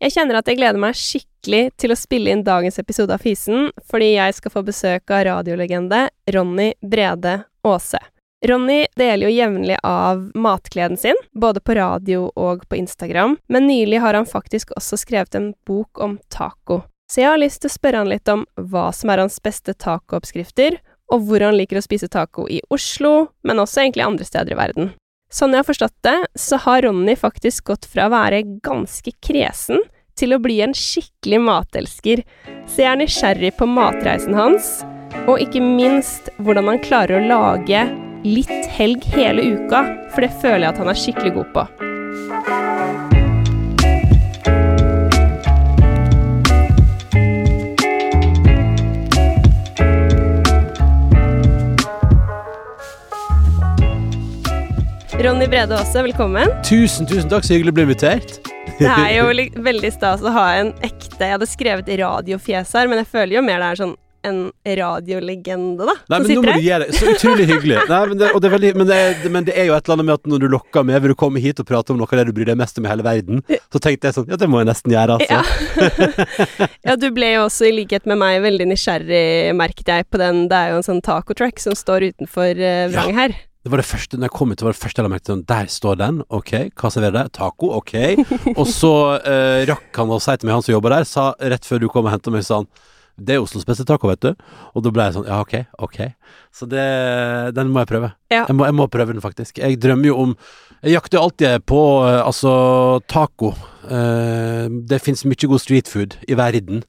Jeg kjenner at jeg gleder meg skikkelig til å spille inn dagens episode av Fisen, fordi jeg skal få besøk av radiolegende Ronny Brede Aase. Ronny deler jo jevnlig av matgleden sin, både på radio og på Instagram, men nylig har han faktisk også skrevet en bok om taco. Så jeg har lyst til å spørre han litt om hva som er hans beste tacooppskrifter, og hvor han liker å spise taco i Oslo, men også egentlig andre steder i verden. Sånn jeg har forstått det, så har Ronny faktisk gått fra å være ganske kresen til å bli en skikkelig matelsker, så jeg er nysgjerrig på matreisen hans, og ikke minst hvordan han klarer å lage litt helg hele uka, for det føler jeg at han er skikkelig god på. Ronny Brede også, velkommen. Tusen, tusen takk, så hyggelig å bli invitert. Det er jo veldig stas å ha en ekte Jeg hadde skrevet radiofjes her, men jeg føler jo mer det er sånn en radiolegende, da, Nei, men nå sitter må du gi deg. Så utrolig hyggelig. Nei, men, det, det veldig, men, det, men det er jo et eller annet med at når du lokker med Vil du komme hit og prate om noe av det du bryr deg mest om i hele verden, så tenkte jeg sånn Ja, det må jeg nesten gjøre, altså. Ja. ja, du ble jo også, i likhet med meg, veldig nysgjerrig, merket jeg, på den Det er jo en sånn taco-track som står utenfor uh, Vrang her. Det var det første Når jeg kom ut, det var det første jeg la merke til. Sånn, der står den. Ok, hva serverer det? Taco. Ok. Og så eh, rakk han å si til meg, han som jobber der, sa rett før du kom og henta meg, sa han det er Oslos beste taco, vet du. Og da ble jeg sånn Ja, ok, ok. Så det Den må jeg prøve. Ja. Jeg, må, jeg må prøve den, faktisk. Jeg drømmer jo om Jeg jakter jo alltid på eh, altså taco. Eh, det fins mye god street food i verden.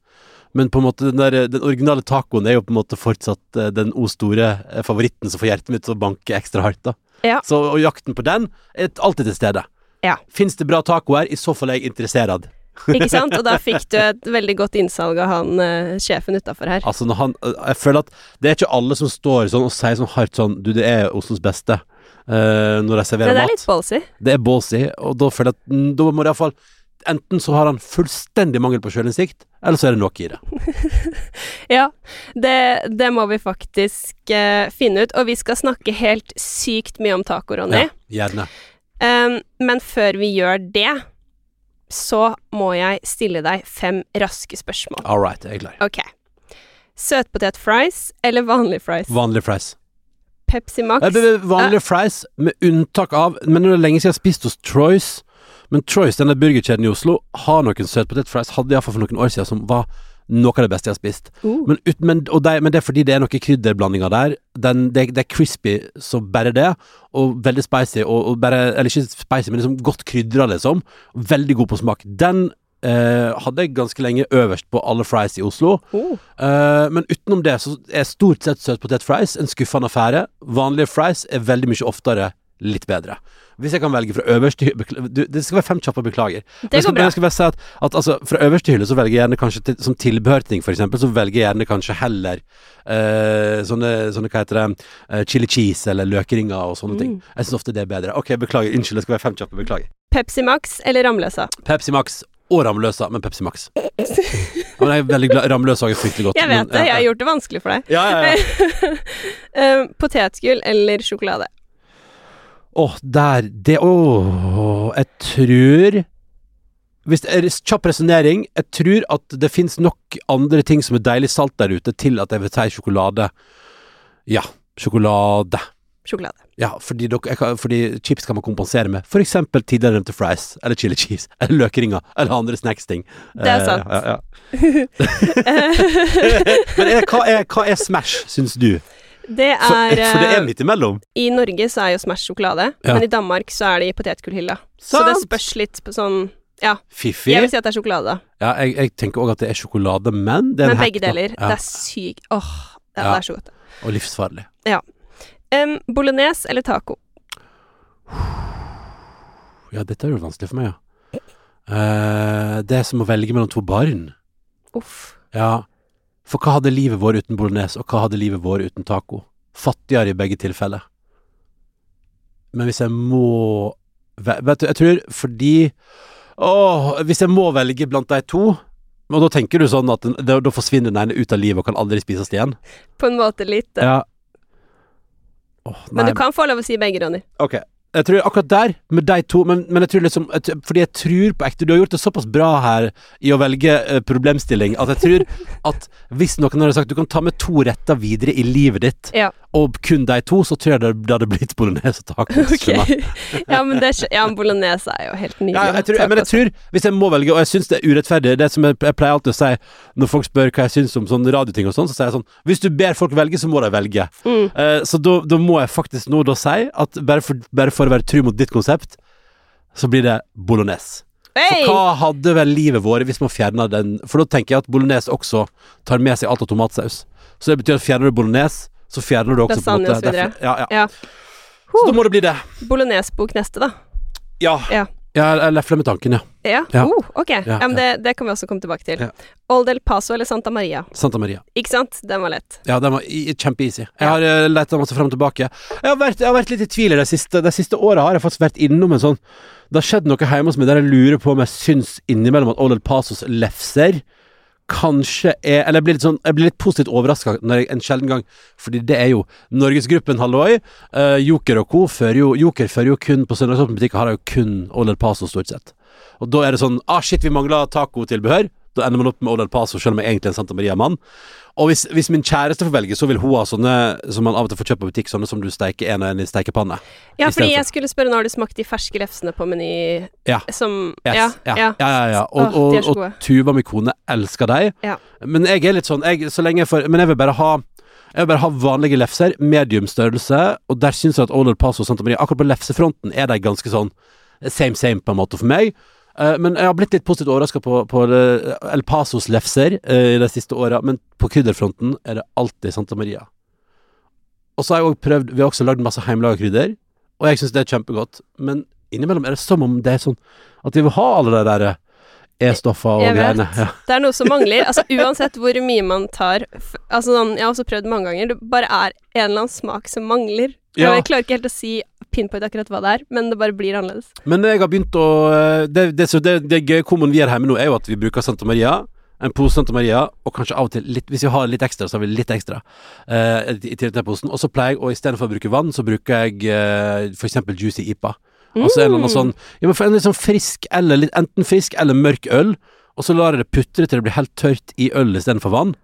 Men på en måte den, der, den originale tacoen er jo på en måte fortsatt eh, den o store eh, favoritten som får hjertet mitt til å banke ekstra hardt. da Ja. Så og jakten på den er alltid til stede. Ja. Fins det bra taco her? I så fall er jeg interessert. Ikke sant? Og da fikk du et veldig godt innsalg av han uh, sjefen utafor her. Altså han Jeg føler at det er ikke alle som står sånn og sier sånn hardt sånn Du, det er Oslos beste. Uh, når de Det er mat. litt ballsy. Det er ballsy, og da føler jeg at mm, da må det iallfall Enten så har han fullstendig mangel på sjølinnsikt, eller så er det noe i det. Ja, det, det må vi faktisk uh, finne ut. Og vi skal snakke helt sykt mye om taco, Ronny. Ja, gjerne. Um, men før vi gjør det, så må jeg stille deg fem raske spørsmål. All right, jeg er klar. Ok. Søtpotet-fries eller vanlig fries? Vanlig fries. Pepsi Max? Er Vanlige fries, med unntak av Men det er lenge siden jeg har spist hos Troys. Men Troys, denne burgerkjeden i Oslo, har noen søtpotetfries. Hadde iallfall for noen år siden som var noe av det beste jeg har spist. Uh, Men, ut, men, og de, men det er fordi det er noen krydderblandinger der. Den, det, det er crispy så bare det, og veldig spicy. Og, og bare, eller ikke spicy, men liksom godt krydra, liksom. Veldig god på smak. Den eh, hadde jeg ganske lenge øverst på alle fries i Oslo. uh. Eh, men utenom det så er stort sett søtpotetfries en skuffende affære. Vanlige fries er veldig mye oftere litt bedre. Hvis jeg kan velge fra øverste hylle Det skal være fem kjappe, beklager. Det går bra. men Jeg skal bare si at, at altså, fra øverste hylle så velger jeg gjerne kanskje til, som tilbehørting, for eksempel, så velger jeg gjerne kanskje heller uh, sånne, sånne, hva heter det, uh, chili cheese eller løkringer og sånne ting. Mm. Jeg syns ofte det er bedre. Ok, beklager. Unnskyld, det skal være fem kjappe. Beklager. Pepsi Max eller Ramløsa? Pepsi Max og Ramløsa, men Pepsi Max. Ja, men jeg er veldig glad Ramløsa er fryktelig godt. Jeg men- vet det, jeg har gjort det vanskelig for deg. ja, ja, ja. Um, Potetgull eller sjokolade? Åh, der Det Åh, jeg tror Hvis det er kjapp resonnering Jeg tror at det finnes nok andre ting som er deilig salt der ute, til at jeg vil si sjokolade. Ja, sjokolade. Sjokolade. Ja, fordi, dere, kan, fordi chips kan man kompensere med. For eksempel tidligere nevnte fries, eller chili cheese, eller løkringer, eller andre snacksting. Det er Eh, sant. Ja, ja. Men er, hva, er, hva er Smash, syns du? Det For, er, for det er eh, midt imellom. I Norge så er jo Smash sjokolade, Ja. men i Danmark så er det i potetgullhylla. Så det spørs litt på sånn Ja, Fiffig. jeg vil si at det er sjokolade, Ja, jeg, jeg tenker òg at det er sjokolade, men det er men en Men begge deler. Ja, Det er sykt Åh, ja, Ja. det er så godt. Og livsfarlig. Um, bolognese eller taco? Ja, dette er jo vanskelig for meg, ja. Uh, det er som å velge mellom to barn. Uff. Ja. For hva hadde livet vår uten bolognese, og hva hadde livet vår uten taco? Fattigere i begge tilfeller. Men hvis jeg må Vet du, jeg tror fordi Åh, hvis jeg må velge blant de to og da tenker du sånn at den, da, da forsvinner den ene ut av livet og kan aldri spises igjen? På en måte lite. Ja. Åh, Men du kan få lov å si begge, Ronny. Ok. Jeg tror akkurat der, med de to Men, men jeg tror liksom Fordi jeg tror på ekte Du har gjort det såpass bra her i å velge uh, problemstilling at jeg tror at hvis noen hadde sagt du kan ta med to retter videre i livet ditt, Ja. Og kun de to, så tror jeg det, det hadde blitt bolognese og tacos. Okay. Ja, men det, ja, bolognese er jo helt nydelig. Ja, jeg tror, men jeg tror, hvis jeg må velge, og jeg syns det er urettferdig Det som jeg, jeg pleier alltid å si når folk spør hva jeg syns om sånne radioting og sånn, så sier jeg sånn Hvis du ber folk velge, så må de velge. Mm. Uh, så da, må jeg faktisk nå da si at bare for, bare for å være tru mot ditt konsept, så blir det bolognese. Hey! For hva hadde vel livet vært hvis man fjerna den For da tenker jeg at bolognese også tar med seg alt av tomatsaus. Så det betyr at fjerner du bolognese, så fjerner du også Lasagne på en måte videre. derfor- Ja, ja. Ja. Så da må det bli det. Bolognesbok neste, da. Ja. Ja. Jeg lefler med tanken, ja. Ja? Ja. Oh, ok. Ja, Ja, men det, det kan vi også komme tilbake til. Ja. Old El Paso eller Santa Maria. Santa Maria. Ikke sant? Den var lett. Ja, den var i- kjempeeasy. Jeg Ja. har uh, leta masse fram og tilbake. Jeg har vært, jeg har vært litt i tvil i det siste. Det siste året har jeg faktisk vært innom en sånn Det har skjedd noe hjemme hos meg der jeg lurer på om jeg syns innimellom at Old El Pasos lefser kanskje er Eller jeg blir litt sånn Jeg blir litt positivt overraska en sjelden gang, fordi det er jo Norgesgruppen, halloi. Uh, Joker og co. fører jo Joker fører jo kun på søndagsåpne butikker, har jo kun Old El Paso, stort sett. Og da er det sånn Ah, shit, vi mangler tacotilbehør. Da ender man opp med Old El Paso, selv om jeg egentlig er en Santa Maria-mann. Og hvis, hvis min kjæreste får velge, så vil hun ha sånne som man av og til får kjøpt på butikk, sånne som du steiker en og en i stekepanne. Ja, fordi for- jeg skulle spørre når du smakt de ferske lefsene på Meny Ja. som Yes, Ja. ja, ja. ja, ja. Og, er og, og. Tuva, min kone, elsker. Ja. Men jeg er litt sånn jeg, Så lenge får Men jeg vil bare ha jeg vil bare ha vanlige lefser, medium størrelse, og der syns jeg at Old El Paso og Santa Maria Akkurat på lefsefronten er de ganske sånn same same, på en måte, for meg. Eh, men jeg har blitt litt positivt overraska på, på det- El Pasos lefser uh, de siste åra, men på krydderfronten er det alltid Santa Maria. Og så har jeg også prøvd Vi har også lagd masse hjemmelaga krydder, og jeg syns det er kjempegodt. Men innimellom er det som om det er sånn at vi vil ha alle de der E-stoffer og greiene. Ja. Det er noe som mangler. Altså Uansett hvor mye man tar Altså sånn, Jeg har også prøvd mange ganger. Det bare er en eller annen smak som mangler. Ja. Jeg klarer ikke helt å si pinpoint akkurat hva det er, men det bare blir annerledes. Men jeg har begynt å eh, Det, det, det, det gøye kommoen vi gjør hjemme nå, er jo at vi bruker Santa Maria. En pose Santa Maria, og kanskje av og til litt Hvis vi har litt ekstra, så har vi litt ekstra eh, i til den posen. Og så pleier jeg, og istedenfor å bruke vann, så bruker jeg eh, eksempel Juicy IPA. Altså en eller annen sånn Ja, men for en litt sånn frisk, eller litt enten frisk eller mørk øl, og så lar jeg det putre til det blir helt tørt i øl istedenfor vann.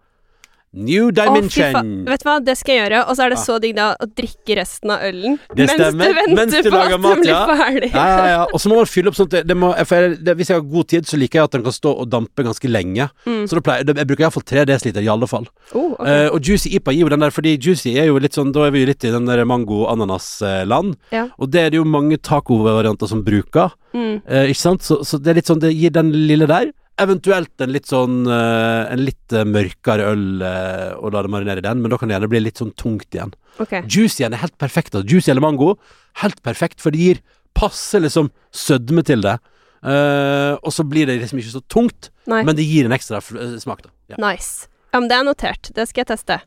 New dimension! faen. Vet du hva, det skal jeg gjøre. Og så er det Ah. så digg da å drikke resten av ølen Det mens stemmer. du venter Mens du på at mat, den blir ja. ferdig. Ja, ja, ja. Og så må man fylle opp sånn det, det må, jeg, det, Hvis jeg har god tid, så liker jeg at den kan stå og dampe ganske lenge. Mm. Så da pleier, jeg bruker iallfall 3 dl i alle fall. Oh, okay. uh, og Juicy IPA gir jo den der, fordi Juicy er jo litt sånn Da er vi jo litt i den der mango-ananas-land. Ja. Og det er det jo mange taco-varianter som bruker. mm. Uh, ikke sant? Så, så det er litt sånn Det gir den lille der. Eventuelt en litt sånn eh, En litt eh, mørkere øl eh, og la det marinere i den, men da kan det gjerne bli litt sånn tungt igjen. Ok. Juicy igjen er helt perfekt. Altså. Juicy eller mango, helt perfekt, for det gir passe liksom sødme til det. Uh, og så blir det liksom ikke så tungt, Nei. men det gir en ekstra smak, da. Ja. Nice. Ja, men det er notert. Det skal jeg teste.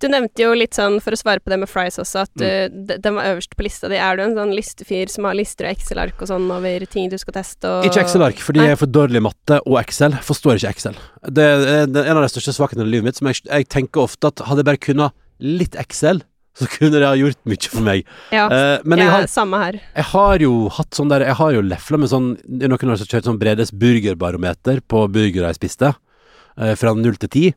Du nevnte jo litt sånn, for å svare på det med fries også, at Mm. uh, de- den var øverst på lista di. Er du en sånn listefyr som har lister og Excel-ark og sånn over ting du skal teste og Ikke Excel-ark, fordi Nei. jeg er for dårlig i matte og Excel. Forstår ikke Excel. Det er en av de største svakhetene i livet mitt. Som jeg, jeg tenker ofte at hadde jeg bare kunnet litt Excel, så kunne det ha gjort mye for meg. Ja, uh, men ja jeg har, samme her. jeg har jo hatt sånn der Jeg har jo lefla med sånn Noen har kjørt sånn Bredes burgerbarometer på burgere jeg spiste, uh, fra null til ti, eh,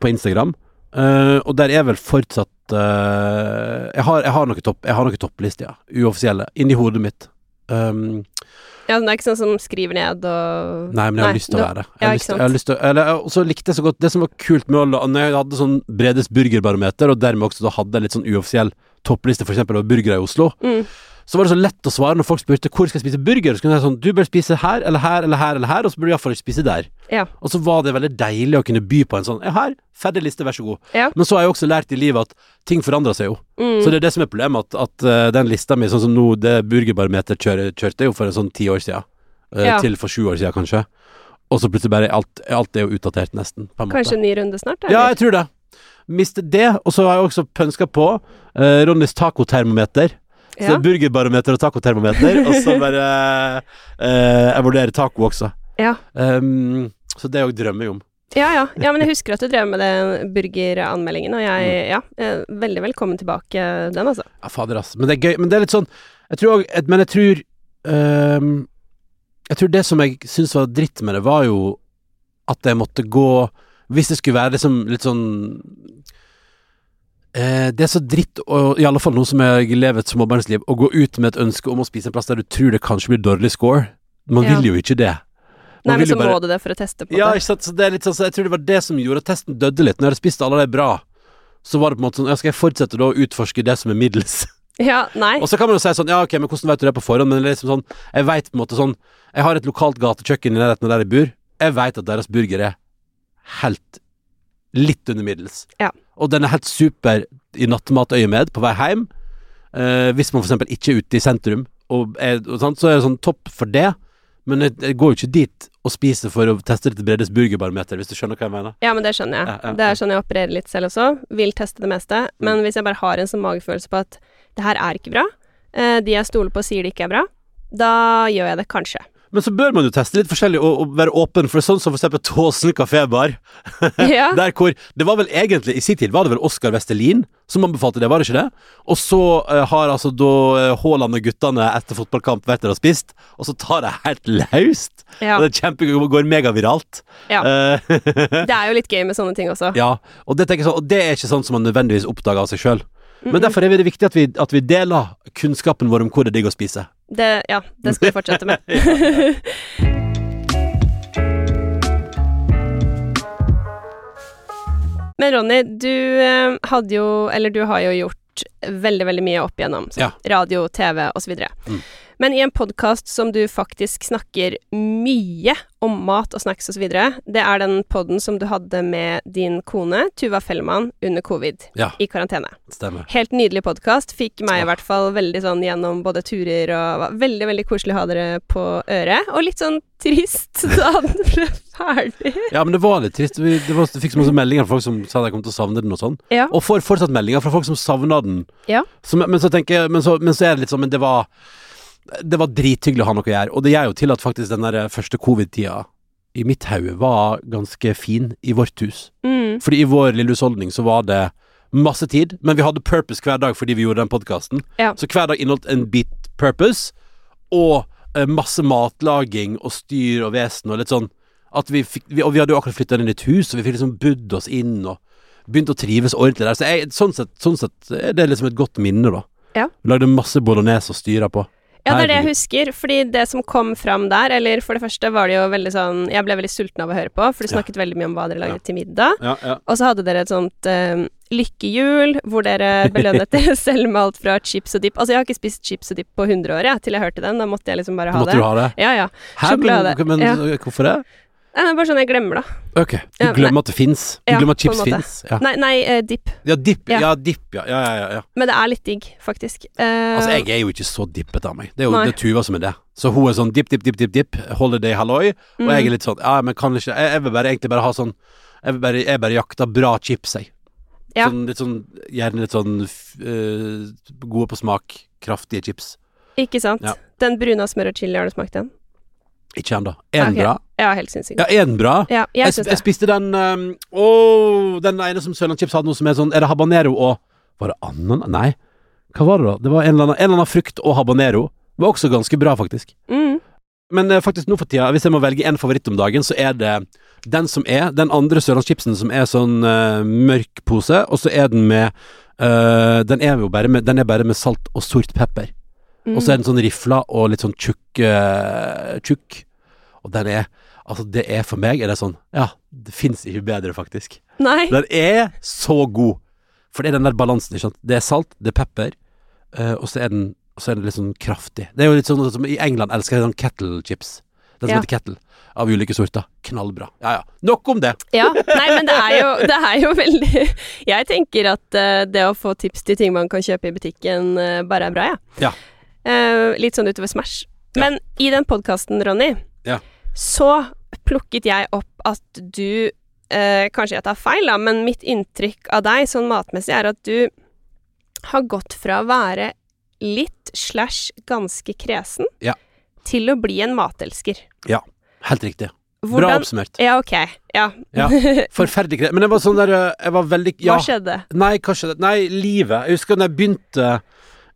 på Instagram. Uh, og der er vel fortsatt uh, jeg, har, jeg har noen topp Jeg har noen topplister, ja. Uoffisielle. Inni hodet mitt. Um, Ja, det er ikke sånn som skriver ned og Nei, men jeg har Nei, lyst til å være det. Jeg ja, lyst jeg har lyst til eller, Og så likte jeg så godt Det som var kult med å Når jeg hadde sånn Bredes burgerbarometer, og dermed også da hadde jeg litt sånn uoffisiell toppliste, for eksempel over burgere i Oslo, mm. Så var det så lett å svare når folk spurte hvor skal jeg spise burger. Så kunne jeg sånn Du bør spise her, eller her, eller her, eller her, og så burde du iallfall ikke spise der. Ja. Og så var det veldig deilig å kunne by på en sånn Ja, her, ferdig liste, vær så god. Ja. Men så har jeg også lært i livet at ting forandrer seg jo. Mm. Så det er det som er problemet, at, at eh, den lista mi, sånn som nå, det burgerbarometer kjør, kjørte jo for en sånn ti år siden. eh, Ja. Til for sju år siden, kanskje. Og så plutselig bare alt, alt er jo utdatert, nesten. Kanskje en ny runde snart? Eller? Ja, jeg tror det. Mistet det, og så har jeg også pønska på eh, Ronnys tacotermometer. Så ja. burgerbarometer og tacotermometer, og så bare eh, jeg vurderer taco også. Ja. Um, så det òg drømmer jeg om. Ja, ja. ja, men jeg husker at du drev med den burgeranmeldingen, og jeg Mm. Ja, er veldig velkommen tilbake, den, altså. Ja, fader, ass. Men det er gøy. Men det er litt sånn Jeg tror òg Men jeg tror um, Jeg tror det som jeg syns var dritt med det, var jo at jeg måtte gå Hvis det skulle være liksom litt sånn eh, Det er så dritt, og i alle fall nå som jeg lever et småbarnsliv, å gå ut med et ønske om å spise en plass der du tror det kanskje blir dårlig score. Man Ja. vil jo ikke det. Nei, men så bare- må du det for å teste på Ja, det. sant. Så det er litt sånn, så jeg tror det var det som gjorde at testen døde litt. Når jeg hadde spist alle de bra, så var det på en måte sånn skal jeg fortsette da å utforske det som er middels? Ja, nei. Og så kan man jo si sånn, ja ok, men hvordan vet du det på forhånd? Men liksom sånn, jeg vet på en måte sånn Jeg har et lokalt gatekjøkken i nærheten av der jeg bor. Jeg vet at deres burger er helt litt under middels. Ja. Og den er helt super i nattmatøyemed på vei hjem. Eh, hvis man eksempel ikke er ute i sentrum, og er, og sånt, så er det sånn topp for det. Men jeg, jeg går jo ikke dit og spiser for å teste til Bredes burgerbarometer, hvis du skjønner hva jeg mener. Ja, men det skjønner jeg. Ja, ja, Det er sånn jeg opererer litt selv også. Vil teste det meste. Men hvis jeg bare har en sånn magefølelse på at det her er ikke bra, eh, de jeg stoler på sier det ikke er bra, da gjør jeg det kanskje. Men så bør man jo teste litt forskjellig og, og være åpen for sånn som for eksempel Tåsen kafébar. Ja. Der hvor Det var vel egentlig I sin tid var det vel Oskar Vestelin som anbefalte det, var det ikke det? Og så uh, har altså da eh, Haaland og guttene etter fotballkamp vært der og spist, og så tar det helt løst. ja. Og det er kjempegøy, og går megaviralt. Ja. Uh, Det er jo litt gøy med sånne ting også. ja. Og det, jeg og det er ikke sånn som man nødvendigvis oppdager av seg sjøl. Men Mm-mm. derfor er det viktig at vi, at vi deler kunnskapen vår om hvor det er digg å spise. Det, ja, det skal vi fortsette med. Men Ronny, du eh, hadde jo, eller du har jo gjort veldig, veldig mye opp igjennom. sånn Ja. Radio, TV osv. Mm. Men i en podkast som du faktisk snakker mye om mat og snacks osv., det er den podden som du hadde med din kone, Tuva Fellmann, under covid, Ja. i karantene. Stemmer. Helt nydelig podkast. Fikk meg i hvert fall veldig sånn gjennom både turer og var Veldig, veldig koselig å ha dere på øret. Og litt sånn trist da den ble ferdig. Ja, men det var litt trist. Vi, det var, vi fikk så masse meldinger fra folk som sa de kom til å savne den og sånn. Ja. Og får fortsatt meldinger fra folk som savna den. Ja. Så, men, så tenker jeg, men, så, men så er det litt sånn Men det var Det var drithyggelig å ha noe å gjøre. Og det gjør jo til at faktisk den der første covid-tida i mitt hode var ganske fin i vårt hus. Mm. Fordi i vår lille husholdning så var det masse tid, men vi hadde purpose hver dag fordi vi gjorde den podkasten. Ja. Så hver dag inneholdt en bit purpose, og eh, masse matlaging og styr og vesen og litt sånn at vi fikk, vi, Og vi hadde jo akkurat flytta inn i et hus, og vi fikk liksom budd oss inn og begynt å trives ordentlig der. Så jeg, sånn, sett, sånn sett er det liksom et godt minne, da. Ja. Vi lagde masse bolognese å styre på. Ja, det er det jeg husker. Fordi det som kom fram der, eller for det første var det jo veldig sånn Jeg ble veldig sulten av å høre på, for du Ja. snakket veldig mye om hva dere lagde Ja. til middag. Ja, ja. Og så hadde dere et sånt eh, lykkehjul, hvor dere belønnet dere selv med alt fra chips og dip. Altså, jeg har ikke spist chips og dip på 100 år, jeg, til jeg hørte den. Da måtte jeg liksom bare ha Måtte det. du ha det? Ja, ja. Hæ, men, men Ja. hvorfor det? Det er bare sånn jeg glemmer, da. Ok, du Ja, glemmer at det fins? Du Ja, glemmer at chips fins? Ja. Nei, nei uh, dip. ja, dipp. Ja. Dipp, ja. Ja, ja, ja, ja. Men det er litt digg, faktisk. Uh, Altså, jeg er jo ikke så dippet av meg. Det er jo Nei. det er Tuva som er det. Så hun er sånn dipp, dipp, dipp, dipp, dipp, holiday halloi, og mm, jeg er litt sånn ja, men kan ikke Jeg, jeg vil bare egentlig bare ha sånn Jeg vil bare, jeg bare jakter bra chips, jeg. Ja. Sånn litt sånn Gjerne litt sånn øh, gode på smak, kraftige chips. Ikke sant? Den bruna smør og chili, har du smakt den? Ikke ennå. Én bra? Ja, helt sinnssykt. Ja, én bra? Ja, Jeg, jeg jeg spiste den um, Åh, den ene som Sørlandschips hadde noe som er sånn Er det habanero og Var det ananas? Nei. Hva var det da? Det var en eller annen, en eller annen frukt og habanero. Det var også ganske bra, faktisk. Mm. Men eh, faktisk nå for tida, hvis jeg må velge en favoritt om dagen, så er det den som er den andre sørlandschipsen som er sånn eh, mørk pose, og så er den med eh, Den er jo bare med Den er bare med salt og sort pepper. Mm. Og så er den sånn rifla og litt sånn tjukk eh, Tjukk. Og den er Altså, det er for meg er det sånn Ja, det fins ikke bedre, faktisk. Nei. Den er så god. For det er den der balansen, ikke sant. Det er salt, det er pepper, uh, og så er den og så er den litt sånn kraftig. Det er jo litt sånn som i England elsker jeg sånn kettle chips. Den som Ja. heter kettle. Av ulike sorter. Knallbra. Ja ja. Nok om det. Ja, nei, men det er jo, det er jo veldig Jeg tenker at uh, det å få tips til ting man kan kjøpe i butikken, uh, bare er bra, jeg. Ja. Eh, litt sånn utover Smash. Ja. Men i den podkasten, Ronny, Ja. Så plukket jeg opp at du eh, Kanskje jeg tar feil, da, men mitt inntrykk av deg sånn matmessig er at du har gått fra å være litt slash ganske kresen Ja. til å bli en matelsker. Ja. Helt riktig. Bra oppsummert. Ja, ok. Ja. Ja. Forferdelig greit. Men jeg var sånn der eh, Jeg var veldig Ja. Hva skjedde? Nei, hva skjedde? Nei, livet. Jeg husker da jeg begynte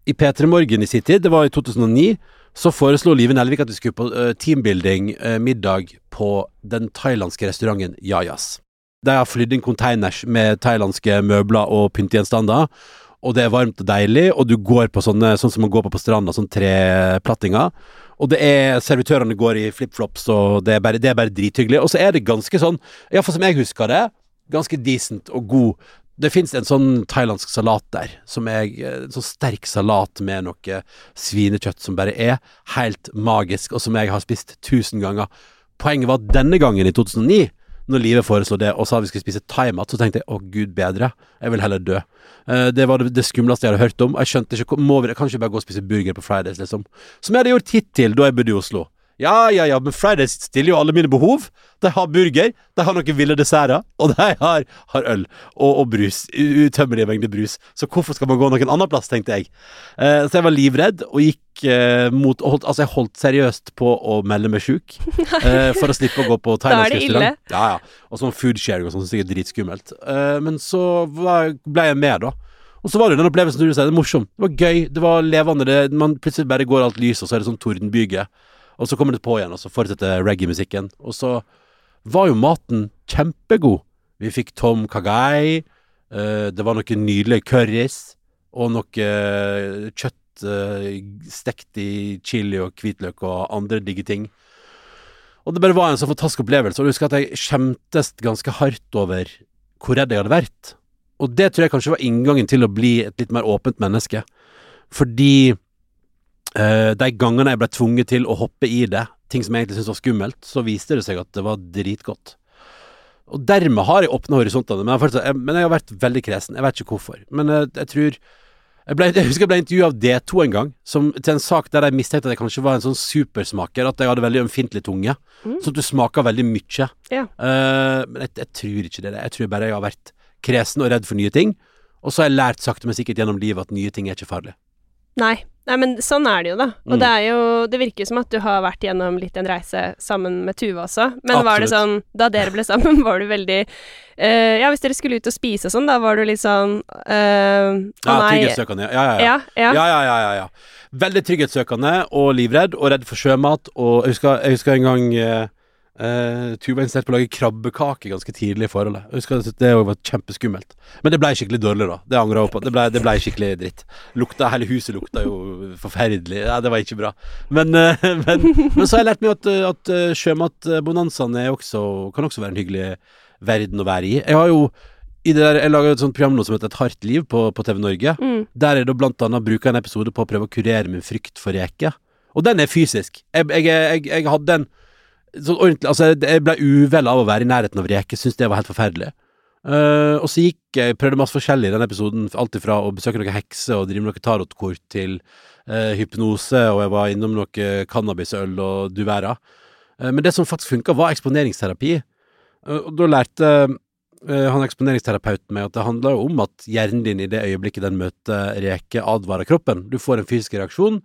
i P3 Morgen i sin tid, det var i 2009, så foreslo Live Nelvik at vi skulle på eh, teambuilding, eh, på den thailandske restauranten Yayas. De har flydd inn containers med thailandske møbler og pyntegjenstander. Og det er varmt og deilig, og du går på sånne sånn som man går på på stranda, sånn treplattinger. Og det er servitørene går i flipflops, og det er bare, det bare drithyggelig. Og så er det ganske sånn, iallfall som jeg husker det, ganske decent og god. Det fins en sånn thailandsk salat der, som er en sånn sterk salat med noe svinekjøtt som bare er helt magisk, og som jeg har spist tusen ganger. Poenget var at denne gangen, i 2009, når livet foreslo det og sa vi skulle spise thaimat, så tenkte jeg å gud bedre, jeg vil heller dø. Eh, det var det skumleste jeg hadde hørt om. Jeg skjønte ikke må vi, Kan ikke bare gå og spise burger på Fridays, liksom? Som jeg hadde gjort hittil da jeg bodde i Oslo. Ja, ja, ja, men Fridays stiller jo alle mine behov. De har burger, de har noen ville desserter, og de har, har øl og, og brus. Utømmelige mengder brus. Så hvorfor skal man gå noen annen plass, tenkte jeg. Eh, så jeg var livredd og gikk eh, mot holdt, Altså, jeg holdt seriøst på å melde meg sjuk eh, for å slippe å gå på thailandsk restaurant. Ja, ja. Og sånn foodsharing og sånn, som sikkert er dritskummelt. Eh, men så var, ble jeg med, da. Og så var det den opplevelsen du sier, det er morsom. Det var gøy, det var levende. Det, man plutselig bare går alt lys, og så er det sånn tordenbyge. Og så kommer det på igjen, og så fortsetter reggae-musikken. Og så var jo maten kjempegod. Vi fikk tom kagai, eh, det var noe nydelig curries, og noe eh, kjøtt eh, stekt i chili og hvitløk og andre digge ting. Og det bare var en så fantastisk opplevelse. Og jeg husker at jeg skjemtes ganske hardt over hvor redd jeg hadde vært. Og det tror jeg kanskje var inngangen til å bli et litt mer åpent menneske. Fordi eh, de gangene jeg ble tvunget til å hoppe i det, ting som jeg egentlig syntes var skummelt, så viste det seg at det var dritgodt. Og dermed har jeg åpna horisontene, men jeg, fortsatt, jeg, men jeg har vært veldig kresen. Jeg vet ikke hvorfor. Men jeg, jeg tror jeg, ble, jeg husker jeg ble intervjua av D2 en gang, som, til en sak der jeg mistenkte at jeg kanskje var en sånn supersmaker. At jeg hadde veldig ømfintlig tunge. Mm. Sånn at du smaker veldig mye. Ja. Uh, men jeg, jeg tror ikke det. det. Jeg tror bare jeg har vært kresen og redd for nye ting. Og så har jeg lært sakte, men sikkert gjennom livet at nye ting er ikke farlig. Nei. Nei, men sånn er det jo, da. Og Mm. det er jo Det virker som at du har vært gjennom litt en reise sammen med Tuva også. Men var det sånn Da dere ble sammen, var du veldig uh, Ja, hvis dere skulle ut og spise og sånn, da var du litt sånn uh, Ja, trygghetssøkende. Ja, ja, ja. Ja, ja. Ja, ja, ja, ja. Veldig trygghetssøkende og livredd, og redd for sjømat. Og jeg husker, jeg husker en gang eh, eh, Tuba insisterte på å lage krabbekake ganske tidlig i forholdet. Jeg husker Det var kjempeskummelt. Men det ble skikkelig dårlig, da. Det angrer jeg på. Det ble, det ble skikkelig dritt. Lukta, Hele huset lukta jo forferdelig. Ja, det var ikke bra. Men, uh, men, men så har jeg lært meg at, eh, at sjømatbonanzaen er kan også være en hyggelig verden å være i. Jeg har jo i det der, jeg lager et sånt program nå som heter Et hardt liv på, på TV Norge. Mm. Der er det blant annet bruker en episode på å prøve å kurere min frykt for reker. Og den er fysisk. Jeg, jeg, jeg, jeg hadde en sånn ordentlig Altså, jeg- ble uvel av å være i nærheten av reker. Syntes det var helt forferdelig. Uh, og så gikk jeg prøvde masse forskjellig i den episoden. Alt ifra å besøke noen hekser og drive med noen tarotkort til uh, hypnose, og jeg var innom noe cannabisøl og duvera. Uh, men det som faktisk funka, var eksponeringsterapi. Eh, og da lærte eh, han eksponeringsterapeuten meg at det handler jo om at hjernen din i det øyeblikket den møter reke, advarer kroppen. Du får en fysisk reaksjon,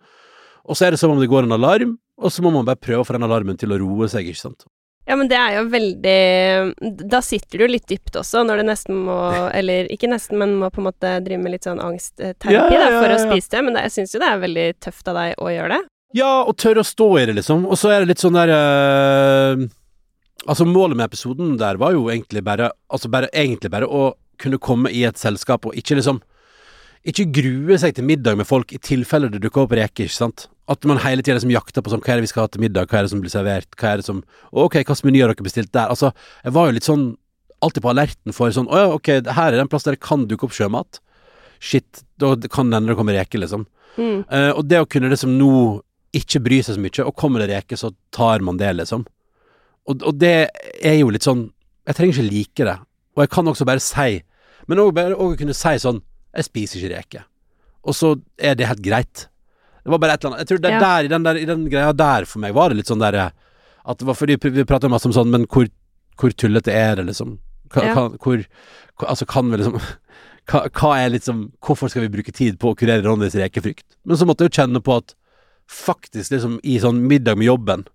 og så er det som om det går en alarm, og så må man bare prøve å få den alarmen til å roe seg, ikke sant. Ja, men det er jo veldig Da sitter du jo litt dypt også, når du nesten må Eller ikke nesten, men må på en måte drive med litt sånn angstterapi Ja, ja, ja, for å spise det. Men det, jeg syns jo det er veldig tøft av deg å gjøre det. Ja, og tørre å stå i det, liksom. Og så er det litt sånn der eh, Altså, målet med episoden der var jo egentlig bare Altså bare, egentlig bare å kunne komme i et selskap og ikke liksom Ikke grue seg til middag med folk i tilfelle det dukker opp reker, ikke sant. At man hele tida liksom jakter på sånn Hva er det vi skal ha til middag? Hva er det som blir servert? Hva er det som Ok, hvilken meny har dere bestilt der? Altså, jeg var jo litt sånn alltid på alerten for sånn Å ja, ok, her er den plass der det kan dukke opp sjømat. Shit, da kan det hende det kommer reker, liksom. Mm. Uh, og det å kunne liksom nå ikke bry seg så mye, og kommer det reker, så tar man det, liksom. Og, og det er jo litt sånn Jeg trenger ikke like det. Og jeg kan også bare si Men òg bare å kunne si sånn Jeg spiser ikke reker. Og så er det helt greit. Det var bare et eller annet Jeg tror det Ja. der, i den der, i den greia der for meg, var det litt sånn der At det var fordi vi prater masse om sånn, men hvor, hvor tullete er det, liksom? Kan, Ja. kan, hvor, Altså, kan vi liksom hva, hva er liksom Hvorfor skal vi bruke tid på å kurere Ronnys rekefrykt? Men så måtte jeg jo kjenne på at faktisk liksom i sånn middag med jobben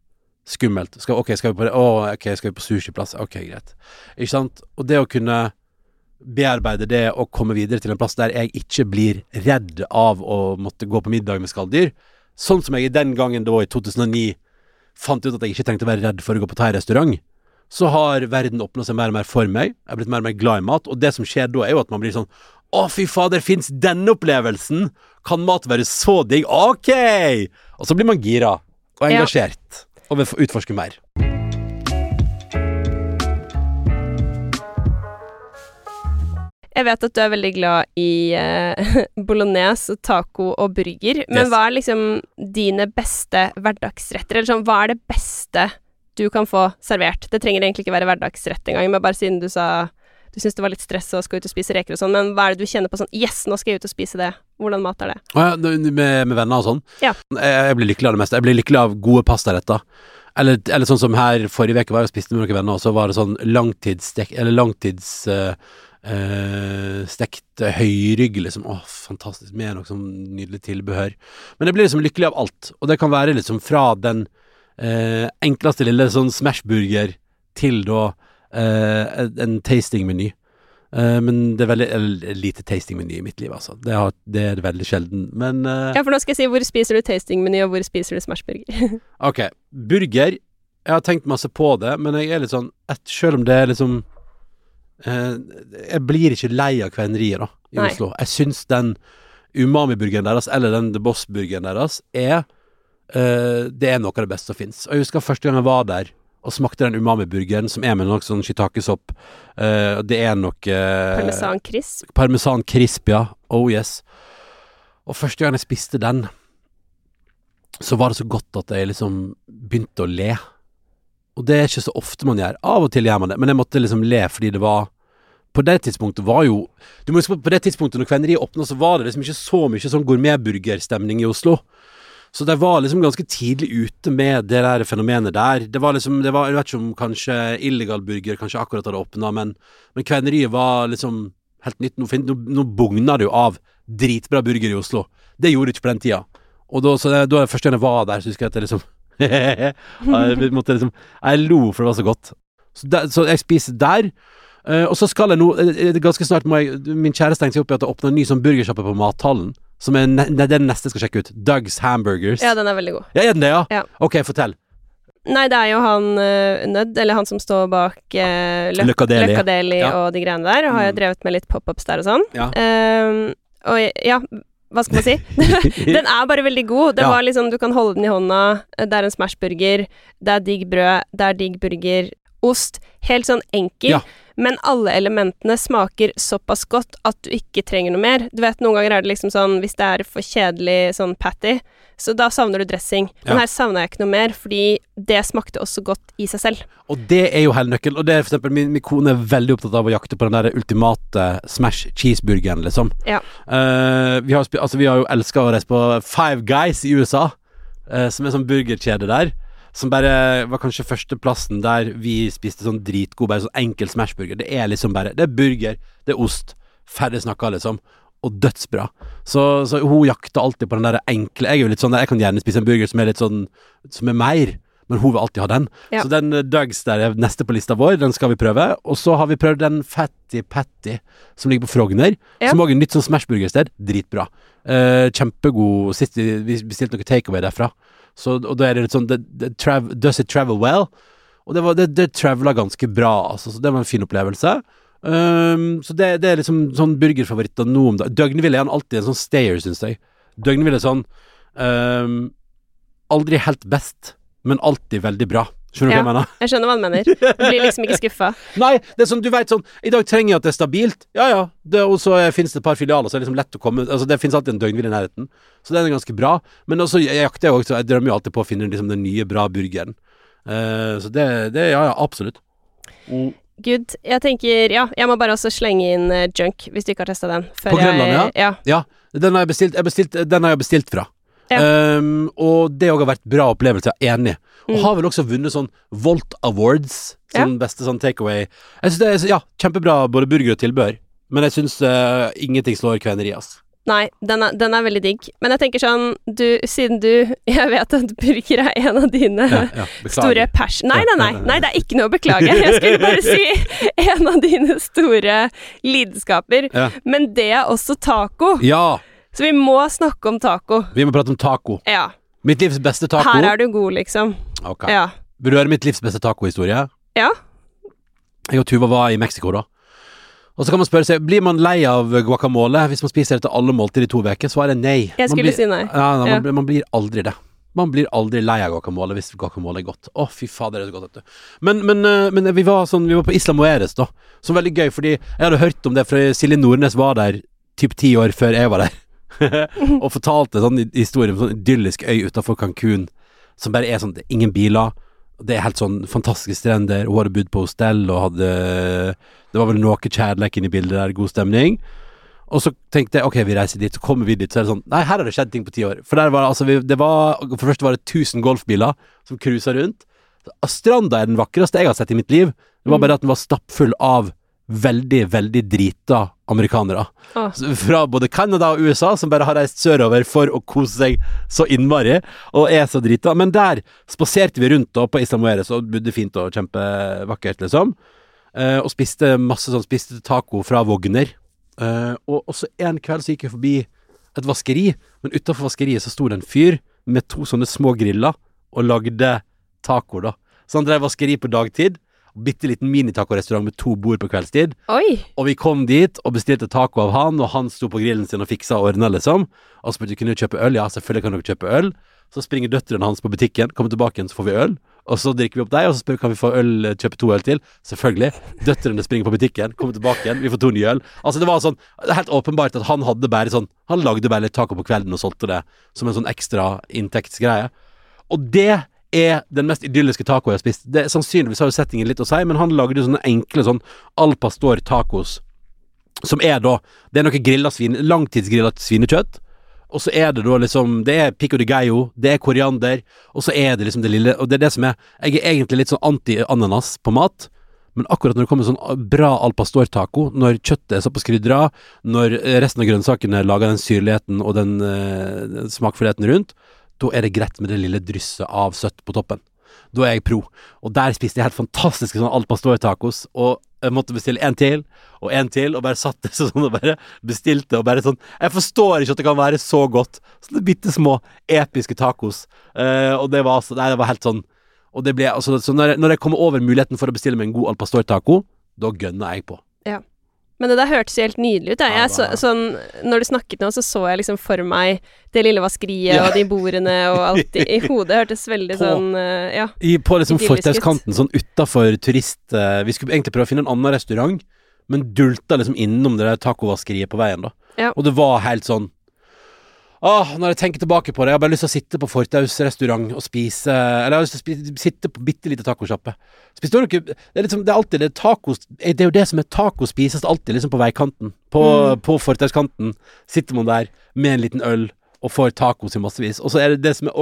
Skummelt. Skal, ok, skal vi på det? Å, ok, skal vi på sushiplass? Ok, greit. Ikke sant? Og det å kunne bearbeide det og komme videre til en plass der jeg ikke blir redd av å måtte gå på middag med skalldyr. Sånn som jeg den gangen da i 2009 fant ut at jeg ikke trengte å være redd for å gå på thai-restaurant. Så har verden åpna seg mer og mer for meg. Jeg har blitt mer og mer glad i mat. Og det som skjer da, er jo at man blir sånn Å, fy fader, fins denne opplevelsen? Kan mat være så digg? Ok! Og så blir man gira og Ja. engasjert og vil utforske mer. Jeg vet at du er veldig glad i eh, bolognese, taco og burger, men Yes. hva er liksom dine beste hverdagsretter? Eller sånn, hva er det beste du kan få servert? Det trenger egentlig ikke være hverdagsrett engang, men bare siden du sa du syns det var litt stress å skal ut og spise reker og sånn, men hva er det du kjenner på sånn Yes, nå skal jeg ut og spise det. Hvordan mat er det? Med, med venner og sånn? Ja. Jeg, jeg blir lykkelig av det meste. Jeg blir lykkelig av gode pastaretter. Eller, eller sånn som her forrige uke var jeg og spiste med noen venner, og så var det sånn langtidsstek... Eller langtids... eh, eh, stekt høyrygg, liksom. Åh, fantastisk. Med noe sånn nydelig tilbehør. Men jeg blir liksom lykkelig av alt. Og det kan være liksom fra den eh, enkleste lille sånn smashburger til da eh, en- en tastingmeny. Eh, men det er veldig eller, lite tastingmeny i mitt liv, altså. Det, har, det er veldig sjelden. Men eh, Ja, for nå skal jeg si hvor spiser du tastingmeny, og hvor spiser du smashburger? Ok, burger Jeg har tenkt masse på det Men jeg er litt sånn et, Selv om det er liksom eh, Jeg blir ikke lei av kveneriet da I Nei. Oslo Jeg synes den umami-burgeren deres Eller den The Boss-burgeren deres Er eh, Det er noe av det beste som finnes Og jeg husker første gang jeg var der Og smakte den umami-burgeren Som er med noe sånn shitakesopp. eh, Det er noe eh, Parmesan crisp? Parmesan crisp, ja. Oh yes. Og første gang jeg spiste den, så var det så godt at jeg liksom begynte å le. Og det er ikke så ofte man gjør. Av og til gjør man det, men jeg måtte liksom le fordi det var På det tidspunktet var jo Du må huske på på det tidspunktet når Kveneriet åpna, så var det liksom ikke så mye sånn gourmetburgerstemning i Oslo. Så de var liksom ganske tidlig ute med det der fenomenet der. Det var liksom det var, Jeg vet ikke om kanskje illegal burger kanskje akkurat hadde åpna, men, men Kveneriet var liksom helt nytt. Nå, nå, nå bugna det jo av dritbra burger i Oslo. Det gjorde det ikke på den tida. Og da, så det, da første gang jeg var der, så husker jeg at jeg liksom jeg, måtte liksom, jeg lo, for det var så godt. Så, der, så jeg spiser der. Uh, og så skal jeg nå eh, Ganske snart må jeg Min kjæreste tenkte seg opp i at det åpner en ny sånn burgersjappe på Mathallen. Som er ne, den neste jeg skal sjekke ut. Doug's Hamburgers. Ja, den er veldig god. Ja, er den det, ja? Ja. Ok, fortell. Nei, det er jo han uh, Nødd, eller han som står bak uh, Løk Løkkadeli. Løkkadeli Ja. og de greiene der. Har jeg Mm. drevet med litt pop-ups der og sånn. Ja. Uh, og ja, hva skal man si? den er bare veldig god. Det Ja. var liksom, Du kan holde den i hånda, det er en smashburger, det er digg brød, det er digg burger, ost. Helt sånn enkel. Ja. Men alle elementene smaker såpass godt at du ikke trenger noe mer. Du vet, Noen ganger er det liksom sånn hvis det er for kjedelig sånn patty, så da savner du dressing. Men Ja. her savner jeg ikke noe mer, fordi det smakte også godt i seg selv. Og det er jo hele nøkkelen. Og det er for eksempel min, min kone er veldig opptatt av å jakte på den der ultimate smash cheeseburgeren, liksom. Ja. Uh, vi, har, altså, vi har jo elska å reise på Five Guys i USA, uh, som er sånn burgerkjede der. Som bare var kanskje førsteplassen der vi spiste sånn dritgod, bare sånn enkel smashburger. Det er liksom bare Det er burger, det er ost. Ferdig snakka, liksom. Og dødsbra. Så, så hun jakter alltid på den der enkle Jeg er jo litt sånn Jeg kan gjerne spise en burger som er litt sånn Som er mer. Men hun vil alltid ha den. Ja. Så den Dugs der er neste på lista vår, den skal vi prøve. Og så har vi prøvd den Fatty Patty som ligger på Frogner. Ja. Som også er nytt sånn smashburgersted. Dritbra. Eh, kjempegod Sist vi, bestilte noe takeaway derfra. Så, og da er det litt sånn the, the trav, Does it travel well? Og det, var, det, det travela ganske bra, altså. Så det var en fin opplevelse. Ehm, så det, det er liksom sånn burgerfavoritter nå om dagen. Døgnvill er han alltid en sånn stayer, syns jeg. Døgnvill er sånn um, Aldri helt best, men alltid veldig bra. Skjønner du Ja. hva jeg mener? Jeg skjønner hva han mener. Du blir liksom ikke skuffa. Nei, det er sånn, du vet sånn I dag trenger jeg at det er stabilt. Ja ja. Det, og så finnes det et par filialer, så det er liksom lett å komme Altså Det finnes alltid en døgnhvile i nærheten. Så den er ganske bra. Men også jeg jakter jeg også Jeg drømmer jo alltid på å finne liksom den nye, bra burgeren. Uh, så det, det Ja ja, absolutt. Mm. Good. Jeg tenker Ja, jeg må bare også slenge inn uh, junk, hvis du ikke har testa den. På Grønland, jeg, ja? Ja, den har jeg bestilt, jeg bestilt Den har jeg bestilt fra. Ja. Um, og det òg har vært bra opplevelse, jeg er enig. Og Mm. har vel også vunnet sånn Volt Awards, sånn beste sånn takeaway. Jeg synes det er ja, kjempebra både burger og tilbehør, men jeg syns ingenting slår kveneri, ass. Nei, den er, den er veldig digg. Men jeg tenker sånn, du, siden du Jeg vet at burger er en av dine Ja, ja, store pers... Nei, nei, nei, nei, det er ikke noe å beklage. Jeg skulle bare si en av dine store lidenskaper. Ja. Men det er også taco. ja, Så vi må snakke om taco. vi må prate om taco. Ja. Mitt livs beste taco. Her er du god, liksom. Ok. Ja. Vil du høre mitt livs beste tacohistorie? Ja. Jeg og Tuva var i Mexico da. Og så kan man spørre seg, blir man lei av guacamole hvis man spiser det til alle måltider i to uker? Svaret er nei. Jeg Man skulle blir, si nei. Ja, nei, Man, blir- man blir aldri det. Man blir aldri lei av guacamole hvis guacamole er godt. Å, fy fader, det er så godt, vet du. Men, men, eh, men vi var sånn, vi var på Isla Moeres, da. Som veldig gøy, fordi jeg hadde hørt om det, for Silje Nordnes var der typ ti år før jeg var der. og fortalte sånn historie om sånn idyllisk øy utafor Cancún, som bare er sånn, det er ingen biler. Det er helt sånn fantastiske strender. Hun hadde bodd på hostell og hadde Det var vel noe kjærlighet inni bildet der, god stemning. Og så tenkte jeg ok, vi reiser dit, så kommer vi dit, så er det sånn Nei, her har det skjedd ting på ti år. For der var altså Det var For det første var det 1000 golfbiler som cruisa rundt. Stranda er den vakreste jeg har sett i mitt liv. Det var bare at den var stappfull av veldig, veldig drita amerikanere. Ah. Fra både Canada og USA, som bare har reist sørover for å kose seg så innmari, og er så drita. Men der spaserte vi rundt da på Islamoeres og bodde fint og kjempevakkert, liksom. Eh, og spiste masse sånn Spiste taco fra Wogner. Eh, og også en kveld så gikk jeg forbi et vaskeri, men utafor vaskeriet så sto det en fyr med to sånne små griller og lagde taco, da. Så han drev vaskeri på dagtid. Bitte liten minitacorestaurant med to bord på kveldstid. Oi! Og vi kom dit og bestilte taco av han, og han sto på grillen sin og fiksa og ordna, liksom. Og spurte kunne du kjøpe øl. Ja, selvfølgelig kan dere kjøpe øl. Så springer døtrene hans på butikken, kommer tilbake igjen, så får vi øl. Og så drikker vi opp deg, og så spør vi kan vi få øl, kjøpe to øl til. Selvfølgelig. Døtrene springer på butikken, kommer tilbake igjen, vi får to nye øl. Altså, det var sånn det er helt åpenbart at han hadde bare sånn Han lagde bare litt taco på kvelden og solgte det som en sånn ekstra inntektsgreie. Og det er den mest idylliske taco jeg har spist. Det Sannsynligvis har jo settingen litt å si, men han lagde sånne enkle sånn al pastor tacos. Som er da Det er noe grilla svin Langtidsgrilla svinekjøtt. Og så er det da liksom Det er pico de gallo, det er koriander, og så er det liksom det lille Og det er det som er Jeg er egentlig litt sånn anti-ananas på mat. Men akkurat når det kommer sånn bra al pastor-taco, når kjøttet er såpass krydra, når resten av grønnsakene lager den syrligheten og den eh, smakfullheten rundt, da er det greit med det lille drysset av søtt på toppen. Da er jeg pro. Og der spiste jeg helt fantastiske sånn al pastor-tacos, og jeg måtte bestille en til, og en til, og bare satt det sånn og bare bestilte, og bare sånn Jeg forstår ikke at det kan være så godt. Sånne bitte små, episke tacos. Uh, og det var altså Nei, det var helt sånn Og det ble altså Så når jeg, når jeg kommer over muligheten for å bestille meg en god al pastor-taco, da gønner jeg på. Men det der hørtes jo helt nydelig ut. Jeg så, sånn, når du snakket nå, så så jeg liksom for meg det lille vaskeriet Ja. og de bordene og alt i, i hodet. Hørtes veldig På- sånn eh, Ja. I, på liksom fortauskanten, sånn utafor turist... Uh, vi skulle egentlig prøve å finne en annen restaurant, men dulta liksom innom det der tacovaskeriet på veien, da. Ja. Og det var helt sånn Åh, når jeg tenker tilbake på det, jeg har bare lyst til å sitte på Fortaus restaurant og spise Eller jeg har lyst til å spise, sitte på bitte lite tacosjappe. Spiste dere Det er liksom Det er alltid det tacos Det er jo det som er taco spises alltid liksom på veikanten. På, Mm. på fortauskanten sitter man der med en liten øl og får tacos i massevis. Og så er det det som er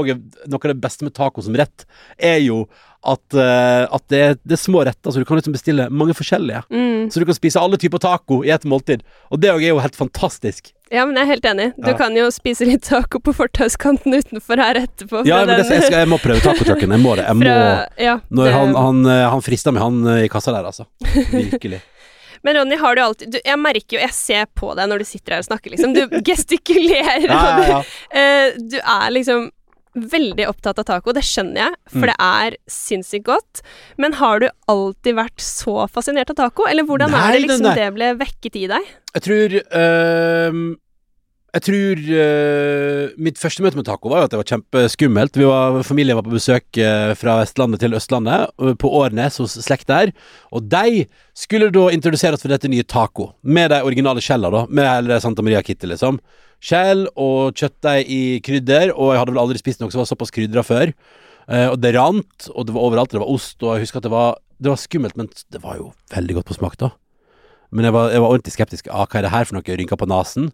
noe av det beste med taco som rett, er jo at, uh, at det, er, det er små retter, så du kan liksom bestille mange forskjellige. Mm. Så du kan spise alle typer taco i et måltid. Og det òg er jo helt fantastisk. ja, men jeg er helt enig. Du Ja. kan jo spise litt taco på fortauskanten utenfor her etterpå. Ja, men det, den- jeg, skal, jeg må prøve tacotrucken. Jeg må det. Jeg må fra, ja, Når det- han, han, eh, han frista meg, han eh, i kassa der, altså. Virkelig. Men Ronny, har du alltid du, Jeg merker jo, jeg ser på deg når du sitter her og snakker, liksom. Du gestikulerer, Ja, ja, ja, og du, uh, du er liksom veldig opptatt av taco. Det skjønner jeg, for Mm. det er sinnssykt godt. Men har du alltid vært så fascinert av taco, eller hvordan Nei, er det liksom nei. det ble vekket i deg? Jeg tror ehm, Jeg tror uh, Mitt første møte med taco var jo at det var kjempeskummelt. Vi var, familien var på besøk uh, fra Vestlandet til Østlandet, uh, på Årnes hos slekt der. Og de skulle da introdusere oss for dette nye taco, med de originale skjella, da. Med hele Santa Maria Kitty, liksom. Skjell og kjøttdeig i krydder, og jeg hadde vel aldri spist noe som var såpass krydra før. Eh, og det rant, og det var overalt. Det var ost, og jeg husker at det var, det var skummelt, men det var jo veldig godt på smak, da. Men jeg var, jeg var ordentlig skeptisk. Ah, hva er det her for noe? Rynka på nesen.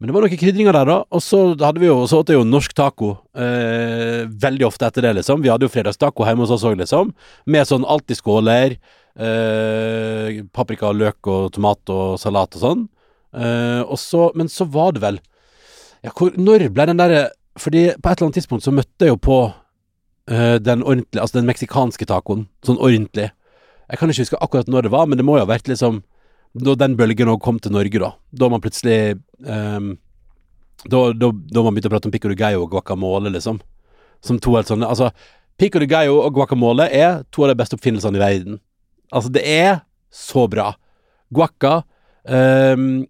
Men det var noen krydringer der, da. Og så hadde vi jo, så åt jeg jo norsk taco eh, veldig ofte etter det, liksom. Vi hadde jo fredagstaco hjemme hos oss òg, liksom. Med sånn alltid skåler. Eh, paprika, løk og tomat og salat og sånn. Eh, og så, men så var det vel Ja, hvor, når ble den derre Fordi på et eller annet tidspunkt så møtte jeg jo på eh, den ordentlige Altså den meksikanske tacoen. Sånn ordentlig. Jeg kan ikke huske akkurat når det var, men det må jo ha vært liksom da den bølgen òg kom til Norge, da. Da man plutselig um, da, da, da man begynte å prate om pico de gallo og guacamole, liksom. Som to helt sånne Altså, pico de gallo og guacamole er to av de beste oppfinnelsene i verden. Altså, det er så bra. Guacca um,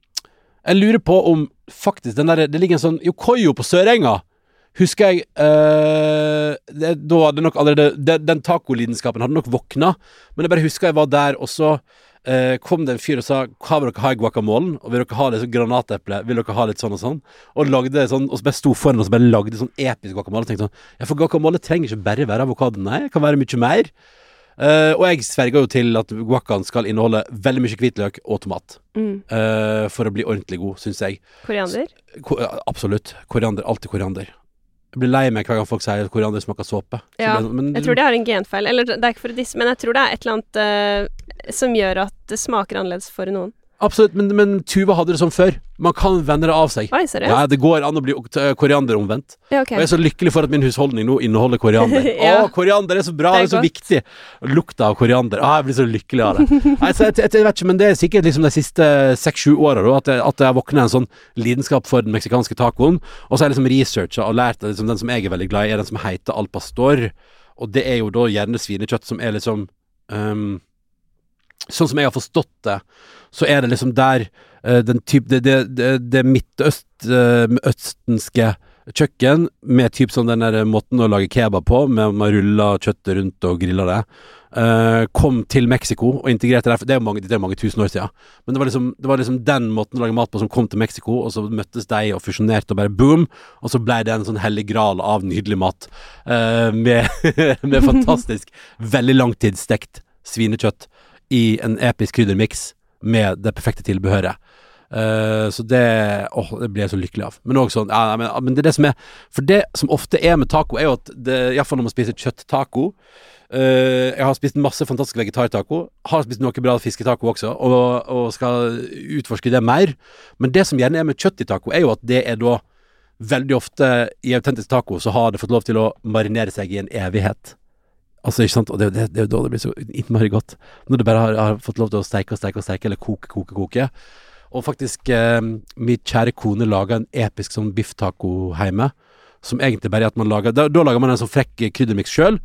Jeg lurer på om faktisk den der Det ligger en sånn Yokoyo på Sørenga. Husker jeg uh, det, Da hadde nok allerede Den, den tacolidenskapen hadde nok våkna, men jeg bare husker jeg var der, og så eh, kom det en fyr og sa Hva vil dere ha i guacamolen? Og vil dere ha litt sånn granateple? Vil dere ha litt sånn og sånn? Og lagde sånn Og så bare sto foran oss og bare lagde sånn episk guacamole. Og tenkte sånn Ja, for guacamole trenger ikke bare være avokado, nei, det kan være mye mer. Eh, og jeg sverger jo til at guacaen skal inneholde veldig mye hvitløk og tomat. Mm. eh, for å bli ordentlig god, syns jeg. Koriander? Ko absolutt. Koriander. Alltid koriander. Jeg blir lei meg hver gang folk sier hvordan det smaker såpe. Så Ja, sånn, men, Jeg tror de har en genfeil. Eller det er ikke for å disse, men jeg tror det er et eller annet uh, som gjør at det smaker annerledes for noen. Absolutt, men, men Tuva hadde det sånn før. Man kan vende det av seg. Oi. Ja, det går an å bli koriander omvendt. Ja, okay. Og jeg er så lykkelig for at min husholdning nå inneholder koriander. Ja. Å, koriander er så bra, Det det er er, så viktig. Lukta av koriander. Å, jeg blir så lykkelig av det. Nei, så jeg, jeg, jeg vet ikke, men det er sikkert liksom de siste seks-sju åra at, jeg- at jeg våkner en sånn lidenskap for den meksikanske tacoen. Og så har jeg liksom researcha og lært at liksom, den som jeg er veldig glad i, er den som heter al pastor. Og det er jo da gjerne svinekjøtt som er liksom um, Sånn som jeg har forstått det, så er det liksom der uh, den type Det, det, det, det midtøstenske kjøkken med typ sånn den der måten å lage kebab på, med man ruller kjøttet rundt og griller det, uh, kom til Mexico og integrerte der. Det er jo mange, det mange tusen år siden. Men det var, liksom, det var liksom den måten å lage mat på som kom til Mexico, og så møttes de og fusjonerte og bare boom, og så ble det en sånn hellig gral av nydelig mat. uh, med, med fantastisk, veldig langtidsstekt svinekjøtt i en episk kryddermiks med det perfekte tilbehøret. Uh, så det Åh, det blir jeg så lykkelig av. Men også sånn ja, men, men det er det som er For det som ofte er med taco, er jo at Iallfall når man spiser kjøtttaco uh, Jeg har spist masse fantastisk vegetartaco. Har spist noe bra fisketaco også, og, og skal utforske det mer. Men det som gjerne er med kjøtt i taco, er jo at det er da Veldig ofte i autentisk taco så har det fått lov til å marinere seg i en evighet. Altså, ikke sant? Og det, det, det er jo da det blir så innmari godt. Når du bare har, har fått lov til å steike og steike og steike, eller koke, koke, koke. Og faktisk, eh, min kjære kone laga en episk sånn bifftaco hjemme. Som egentlig bare er at man lager Da, da lager man en sånn frekk kryddermiks sjøl.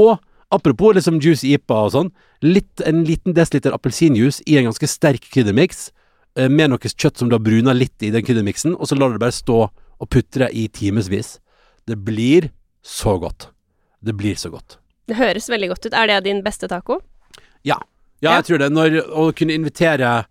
Og apropos liksom juicy ipa og sånn, litt, en liten desiliter appelsinjuice i en ganske sterk kryddermiks. eh, Med noe kjøtt som du har bruna litt i den kryddermiksen, og så lar du det bare stå og putre i timevis. Det blir så godt. Det blir så godt. Det høres veldig godt ut. Er det din beste taco? Ja, Ja. jeg tror det. Når å kunne invitere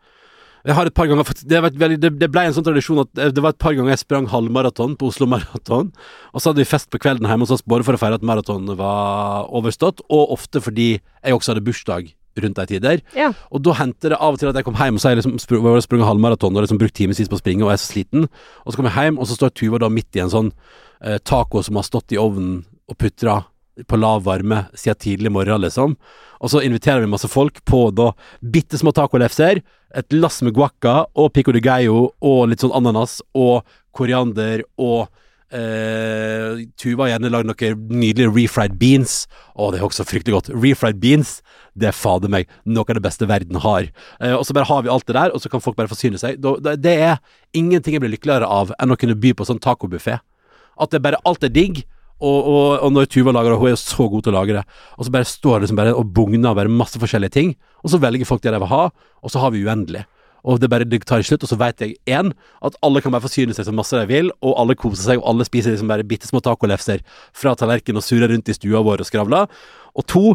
Jeg har et par ganger det, det, ble en sånn tradisjon at det var et par ganger jeg sprang halvmaraton på Oslo Maraton. Og så hadde vi fest på kvelden hjemme hos oss, både for å feire at maratonen var overstått, og ofte fordi jeg også hadde bursdag rundt de tider. Ja. Og da hendte det av og til at jeg kom hjem, og så jeg liksom Sprung sprunget halvmaraton og liksom brukt timevis på å springe, og jeg er så sliten. Og så kom jeg hjem, og så står Tuva da midt i en sånn eh, taco som har stått i ovnen og putra på lav varme siden tidlig morgen, liksom. Og så inviterer vi masse folk på da bitte små tacolefser, et lass med guacca og pico de gallo og litt sånn ananas og koriander og eh, Tuva har gjerne lagd noen nydelige refried beans. Å, det er også fryktelig godt. Refried beans, det er fader meg noe av det beste verden har. Eh, og så bare har vi alt det der, og så kan folk bare forsyne seg. Det, er ingenting jeg blir lykkeligere av enn å kunne by på sånn tacobuffé. At det bare alt er digg. Og, og, og når Tuva lager det, hun er jo så god til å lage det, og så bare står det liksom bare og bugner bare masse forskjellige ting, og så velger folk det de vil ha, og så har vi uendelig. Og det bare det tar slutt, og så vet jeg én at alle kan bare forsyne seg så masse de vil, og alle koser seg, og alle spiser liksom bare bitte små tacolefser fra tallerkenen og surrer rundt i stua vår og skravler. Og to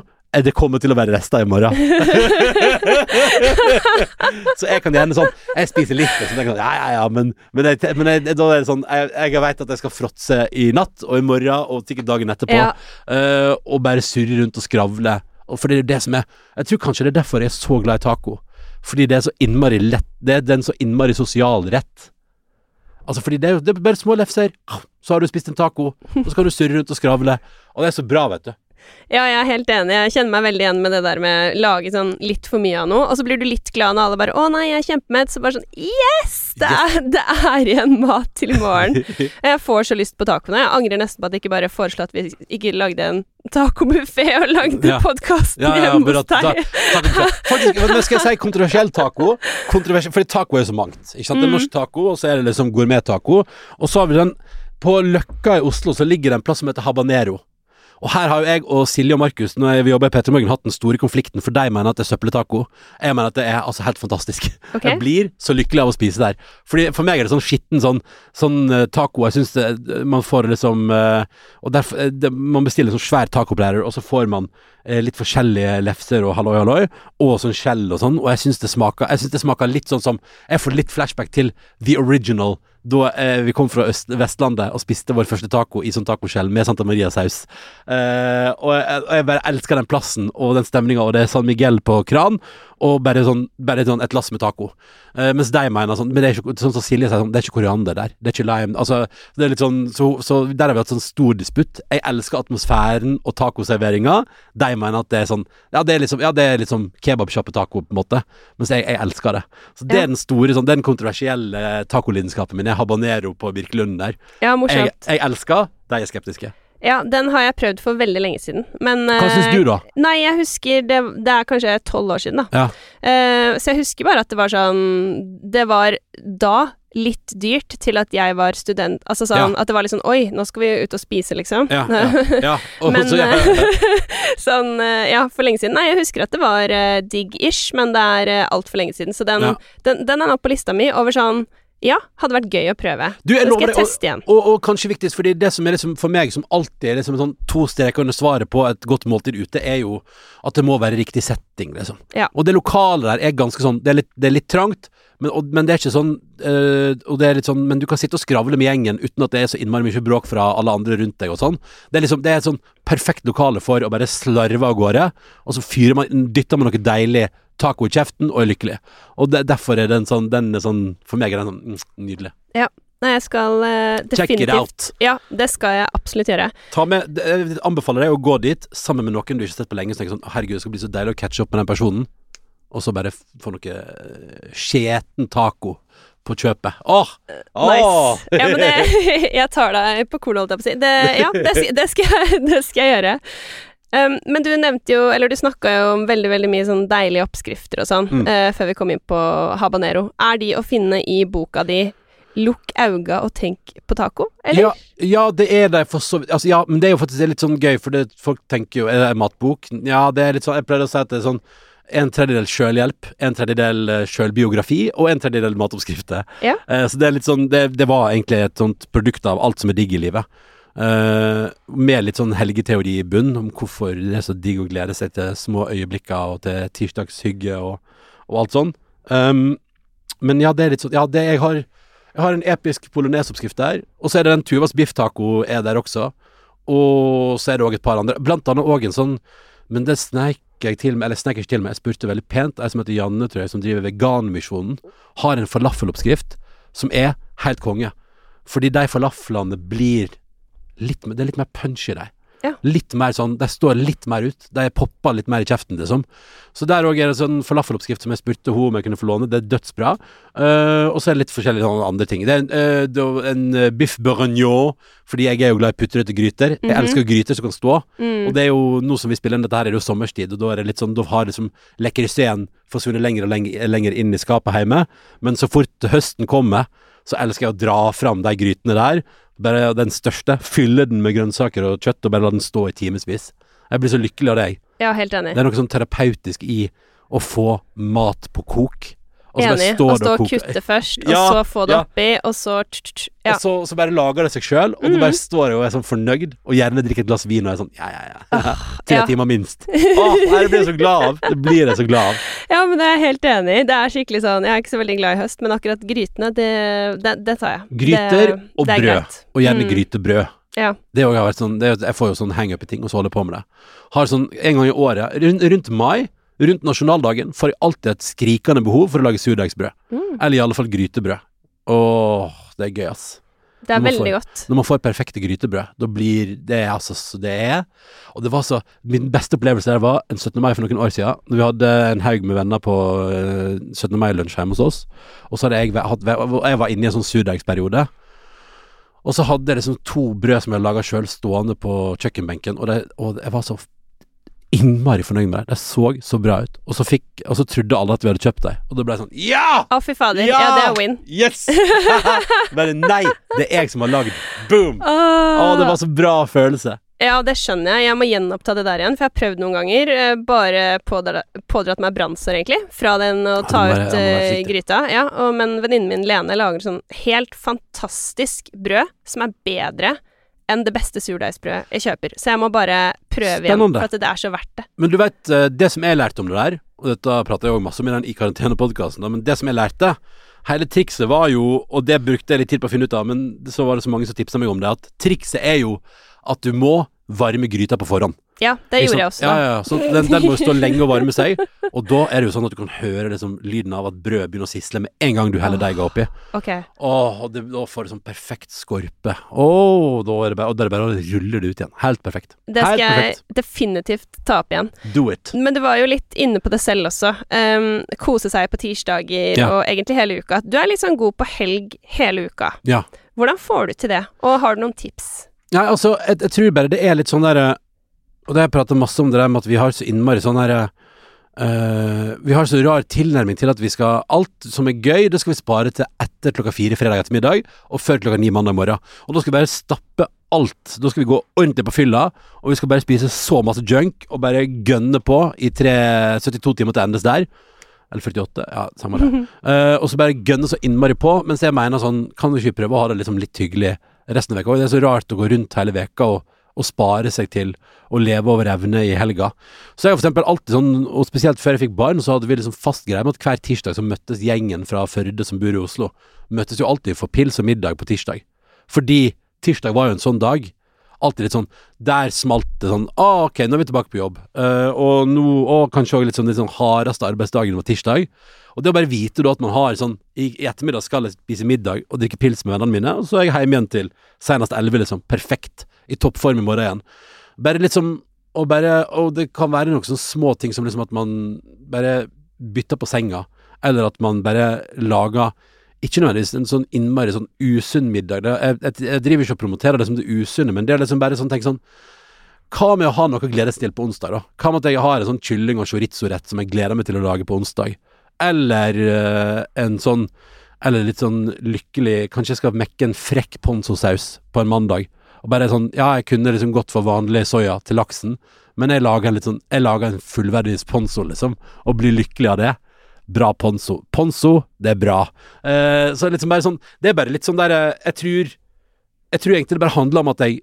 det kommer til å være rester i morgen. så jeg kan gjerne sånn Jeg spiser litt, og så tenker jeg sånn Ja, ja, ja, men, men, jeg, men jeg, da er det sånn Jeg, jeg vet at jeg skal fråtse i natt og i morgen og sikkert dagen etterpå, Ja. uh, og bare surre rundt og skravle. Og for det er det som er Jeg tror kanskje det er derfor jeg er så glad i taco. Fordi det er så innmari lett Det er den så innmari sosial rett. Altså fordi det er jo det er bare små lefser. Så har du spist en taco, og så kan du surre rundt og skravle. Og det er så bra, vet du. Ja, jeg er helt enig. Jeg kjenner meg veldig igjen med det der med lage sånn litt for mye av noe, og så blir du litt glad når alle bare 'Å nei, jeg er kjempemett', så bare sånn Yes! Det er, det er igjen mat til i morgen. Jeg får så lyst på tacoene. Jeg angrer nesten på at jeg ikke bare foreslo at vi ikke lagde en tacobuffé og lagde Ja. podkasten Ja, ja, hjemme hos deg. Faktisk, skal jeg si kontroversiell taco? Kontroversiell, fordi taco er så mangt. Ikke sant? Det er Mm. norsk taco, og så er det liksom gourmet-taco. Og så har vi den På Løkka i Oslo så ligger det en plass som heter Habanero. Og her har jo jeg og Silje og Markus når vi jobber i Peter Morgen hatt den store konflikten, for de mener at det er søppeltaco. Jeg mener at det er altså helt fantastisk. Okay. Jeg blir så lykkelig av å spise der. Fordi For meg er det sånn skitten sånn, sånn eh, taco. Jeg syns man får liksom eh, Og derfor eh, det, Man bestiller sånn svær tacoplærer, og så får man eh, litt forskjellige lefser og halloi halloi, og sånn skjell og sånn, og jeg syns det smaker Jeg synes det smaker litt sånn som Jeg får litt flashback til The Original. Da eh, vi kom fra Øst Vestlandet og spiste vår første taco i sånn tacoskjell med Santa Maria-saus. Eh, og, og jeg bare elsker den plassen og den stemninga, og det er San Miguel på kran, og bare sånn, bare sånn et lass med taco. Eh, mens de mener sånn Men det er ikke sånn som Silje sier, sånn, det er ikke koriander der. Det er ikke lime. Altså, det er litt sånn Så, så der har vi hatt sånn stor disputt. Jeg elsker atmosfæren og tacoserveringa. De mener at det er sånn Ja, det er liksom, ja, det er liksom kebabsjappe-taco, på en måte. Mens jeg, jeg elsker det. Så det er den store, sånn, den kontroversielle tacolidenskapen min. Er habanero på Birkelund der. Ja, Jeg, morsomt. jeg elsker, de er skeptiske. Ja, den har jeg prøvd for veldig lenge siden, men Hva eh, syns du, da? Nei, jeg husker Det, det er kanskje tolv år siden, da. Ja. Uh, så jeg husker bare at det var sånn Det var da litt dyrt til at jeg var student. Altså sånn at det var litt sånn Oi, nå skal vi ut og spise, liksom. Ja, ja, ja. Men så, ja, eh, sånn eh, Ja, for lenge siden. Nei, jeg husker at det var uh, digg-ish, men det er uh, altfor lenge siden. Så den, Ja. den, den er nå på lista mi over sånn Ja, hadde vært gøy å prøve. Du, jeg lover det, og- teste igjen. Og, og kanskje viktigst, fordi det som er liksom for meg, som alltid er liksom sånn to streker under svaret på et godt måltid ute, er jo at det må være riktig setting, liksom. Ja. Og det lokale der er ganske sånn Det er litt, det er litt trangt, men, og, men det er ikke sånn øh, Og det er litt sånn Men du kan sitte og skravle med gjengen uten at det er så innmari mye bråk fra alle andre rundt deg og sånn. Det er liksom Det er et sånn perfekt lokale for å bare slarve av gårde, og så fyrer man Dytter man noe deilig taco i kjeften og er lykkelig. Og de, derfor er den sånn Den er sånn For meg er den sånn mm, nydelig. Nei, jeg skal eh, Check it definitivt out. Ja, det skal jeg absolutt gjøre. Ta med, jeg anbefaler deg å gå dit sammen med noen du ikke har sett på lenge. og tenker sånn, herregud, det skal bli så deilig å catche opp med den personen. Og så bare få noe eh, skjeten taco på kjøpet. Åh! åh! Nice. Ja, men det Jeg tar deg på kornet, holdt jeg på å si. Det, ja, det, det, skal, det skal jeg gjøre. Um, men du nevnte jo, eller du snakka jo om veldig veldig mye sånn deilige oppskrifter og sånn, Mm. uh, før vi kom inn på habanero. Er de å finne i boka di 'Lukk auga og tenk på taco', eller? Ja, ja, det er det for så vidt. Altså, ja, men det er jo faktisk litt sånn gøy, for det, folk tenker jo Er det en matbok? Ja, det er litt sånn Jeg pleier å si at det er sånn en tredjedel sjølhjelp, en tredjedel eh, sjølbiografi og en tredjedel matoppskrifter. Ja. Uh, så det er litt sånn det, det var egentlig et sånt produkt av alt som er digg i livet. Eh, med litt sånn helgeteori i bunn, om hvorfor det er så digg å glede seg til små øyeblikker og til tirsdagshygge og, og alt sånn. Um, men ja, det er litt sånn Ja, det jeg har Jeg har en episk polonesoppskrift der, og så er det den Tuvas bifftaco er der også. Og så er det òg et par andre. Blant annet òg en sånn Men det sneik jeg til meg, eller sneik ikke til meg, jeg spurte veldig pent. Ei som heter Janne, tror jeg, som driver Veganmisjonen, har en falafeloppskrift som er helt konge. Fordi de falaflene blir litt Det er litt mer punch i dem. Ja. Litt mer sånn De står litt mer ut. De popper litt mer i kjeften, liksom. Så der òg er det sånn falafeloppskrift som jeg spurte henne om jeg kunne få låne. Det er dødsbra. Uh, og så er det litt forskjellige sånne andre ting. Det er en, uh, en uh, biff bourgognon, fordi jeg er jo glad i putrete gryter. Jeg Mhm. elsker gryter som kan stå. Mm. Og det er jo nå som vi spiller inn dette her, er det jo sommerstid, og da er det litt sånn Da har liksom lekkerseen forsvunnet lenger og lenger, lenger inn i skapet hjemme. Men så fort høsten kommer, så elsker jeg å dra fram de grytene der. Bare den største. Fylle den med grønnsaker og kjøtt, og bare la den stå i timevis. Jeg blir så lykkelig av det, jeg. Ja, helt enig. Det er noe sånn terapeutisk i å få mat på kok. Og så bare Enig. står Å stå og og kutte først, og så få det ja. oppi, og så. Og så, så bare lager det seg sjøl, og mm. bare står jeg og er sånn fornøyd, og gjerne drikker et glass vin og er sånn ja, ja, ja. Tre ja. timer minst. Å, det blir jeg så glad av. Det blir jeg så glad av. ja, men det er jeg helt enig i. Det er skikkelig sånn Jeg er ikke så veldig glad i høst, men akkurat grytene, det, det, det tar jeg. Gryter det, og det brød. Og gjerne Mm. grytebrød. Ja. Det har vært sånn, det, jeg får jo sånn hang-up i ting, og så holder jeg på med det. Har sånn en gang i året, rundt, rundt mai, rundt nasjonaldagen, får jeg alltid et skrikende behov for å lage surdeigsbrød. Mm. Eller i alle fall grytebrød. Åh, det er gøy, ass. Det er veldig får- godt. Når man får perfekte grytebrød, da blir det altså så det er. Og det var så Min beste opplevelse der var en 17. mai for noen år siden. Når vi hadde en haug med venner på eh, 17. mai-lunsj hjemme hos oss. Og så hadde jeg hatt Jeg var inne i en sånn surdeigsperiode. Og så hadde jeg liksom to brød som jeg laga sjøl, stående på kjøkkenbenken, og, det, og jeg var så innmari fornøyd med det. Det så så bra ut. Og så, fikk, og så trodde alle at vi hadde kjøpt dem. Og da ble sånn Ja! Å, fy fader. Ja! Ja, det er win. Yes! Bare nei, det er jeg som har lagd. Boom! Å, oh. det var så bra følelse. Ja, det skjønner jeg. Jeg må gjenoppta det der igjen, for jeg har prøvd noen ganger. eh, Bare pådra, pådratt meg brannsår, egentlig, fra den å ta ja, ut være eh, gryta. Ja, og, men venninnen min Lene lager sånn helt fantastisk brød som er bedre enn det beste surdeigsbrødet jeg kjøper. Så jeg må bare prøve igjen, Spennende. for at det er så verdt det. Men du vet, eh, det som jeg lærte om det der, og dette prater jeg også masse om i den i karantenepodkasten, men det som jeg lærte Hele trikset var jo, og det brukte jeg litt tid på å finne ut av, men så var det så mange som tipsa meg om det, at trikset er jo at du må varme gryta på forhånd. Ja, det gjorde jeg også. Da. ja, ja. Så den, den må stå lenge og varme seg, og da er det jo sånn at du kan høre liksom lyden av at brød begynner å sisle med en gang du heller deiga oppi. Ok. Åh, og det, da får det sånn perfekt skorpe. Åh, da er det bare, og da er det bare å rulle det ut igjen. Helt perfekt. Det skal Helt jeg definitivt ta opp igjen. Do it. Men du var jo litt inne på det selv også. Um, kose seg på tirsdager Ja. og egentlig hele uka. Du er litt sånn god på helg hele uka. Ja. Hvordan får du til det, og har du noen tips? Nei, altså, jeg, jeg tror bare det er litt sånn derre Og det har jeg pratet masse om det der med at vi har så innmari sånn herre Uh, Vi har så rar tilnærming til at vi skal Alt som er gøy, det skal vi spare til etter klokka fire fredag ettermiddag, og før klokka ni mandag morgen. Og da skal vi bare stappe alt. Da skal vi gå ordentlig på fylla, og vi skal bare spise så masse junk, og bare gønne på i tre, 72 timer til endes der. Eller 48, ja, samme det. Uh, og så bare gønne så innmari på, mens jeg mener sånn, kan du ikke prøve å ha det liksom litt hyggelig resten av veka? Det er så rart å gå rundt hele veka og, og spare seg til å leve over evne i helga. Så jeg har for eksempel alltid sånn, og spesielt før jeg fikk barn, så hadde vi liksom fast greie med at hver tirsdag så møttes gjengen fra Førde som bor i Oslo, møttes jo alltid for pils og middag på tirsdag. Fordi tirsdag var jo en sånn dag. Alltid litt sånn Der smalt det sånn ah, ok, nå er vi tilbake på jobb. Uh, og nå Og kanskje òg litt sånn litt sånn hardeste arbeidsdagen var tirsdag. Og det å bare vite da at man har sånn I, ettermiddag skal jeg spise middag og drikke pils med vennene mine, og så er jeg hjemme igjen til senest elleve, liksom. Perfekt. I toppform i morgen igjen. Bare litt som Og bare Og det kan være noen sånne små ting som liksom at man bare bytter på senga, eller at man bare lager ikke nødvendigvis en sånn innmari sånn usunn middag. Jeg, jeg, jeg driver ikke og promoterer det som det usunne, men det er liksom bare sånn tenk sånn Hva med å ha noe å til på onsdag, da? Hva med at jeg har en sånn kylling- og chorizo-rett som jeg gleder meg til å lage på onsdag? Eller eh, en sånn Eller litt sånn lykkelig Kanskje jeg skal mekke en frekk ponzosaus på en mandag. Og bare sånn Ja, jeg kunne liksom gått for vanlig soya til laksen, men jeg lager en litt sånn Jeg lager en fullverdig ponzo, liksom, og blir lykkelig av det. Bra ponzo. Ponzo, det er bra. Eh, så liksom bare sånn Det er bare litt sånn der eh, Jeg tror Jeg tror egentlig det bare handler om at jeg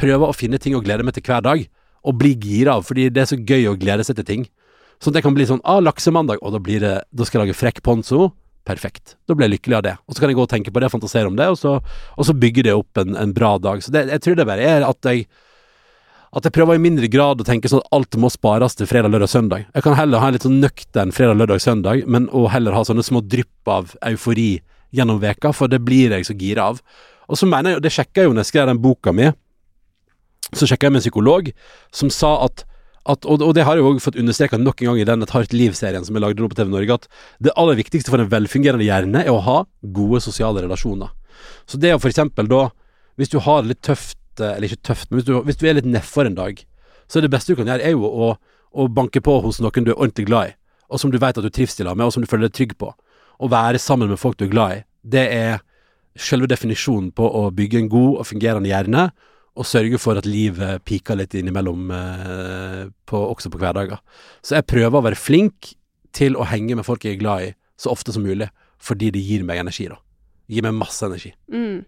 prøver å finne ting å glede meg til hver dag, og bli gira av, fordi det er så gøy å glede seg til ting. Sånn at jeg kan bli sånn Ah, laksemandag, og da blir det Da skal jeg lage frekk ponzo. Perfekt. Da blir jeg lykkelig av det. Og så kan jeg gå og tenke på det, fantasere om det, og så, og så bygge det opp en, en bra dag. Så det, jeg tror det bare er at jeg at jeg prøver i mindre grad å tenke sånn at alt må spares til fredag, lørdag, søndag. Jeg kan heller ha en litt sånn nøktern fredag, lørdag, søndag, men å heller ha sånne små drypp av eufori gjennom veka, for det blir jeg så gira av. Og så mener jeg, og det sjekka jeg jo når jeg skrev den boka mi, så sjekka jeg med en psykolog som sa at at, og, det har jeg jo også fått understreka nok en gang i den Et hardt liv-serien som jeg lagde nå på TV Norge, at det aller viktigste for en velfungerende hjerne er å ha gode sosiale relasjoner. Så det å for eksempel da, hvis du har det litt tøft, eh, eller ikke tøft, men hvis du, hvis du er litt nedfor en dag, så er det beste du kan gjøre, er jo å, å banke på hos noen du er ordentlig glad i, og som du vet at du trives til med, og som du føler deg trygg på. Å være sammen med folk du er glad i, det er selve definisjonen på å bygge en god og fungerende hjerne, og sørge for at livet piker litt innimellom, eh, på, også på hverdager. Så jeg prøver å være flink til å henge med folk jeg er glad i, så ofte som mulig, fordi det gir meg energi, da. Gir meg masse energi. Mm.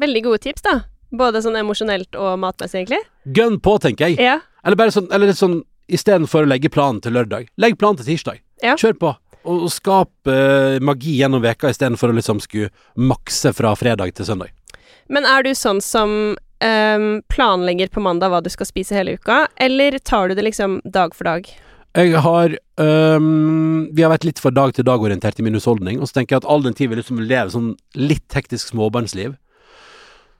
Veldig gode tips, da. Både sånn emosjonelt og matmessig, egentlig. Gønn på, tenker jeg. Ja. Eller bare sånn, eller litt sånn istedenfor å legge planen til lørdag, legg planen til tirsdag. Ja. Kjør på. Og, og skap uh, magi gjennom veka istedenfor å liksom skulle makse fra fredag til søndag. Men er du sånn som um, planlegger på mandag hva du skal spise hele uka, eller tar du det liksom dag for dag? Jeg har um, Vi har vært litt for dag-til-dag-orientert i min husholdning, og så tenker jeg at all den tid vi liksom lever sånn litt hektisk småbarnsliv,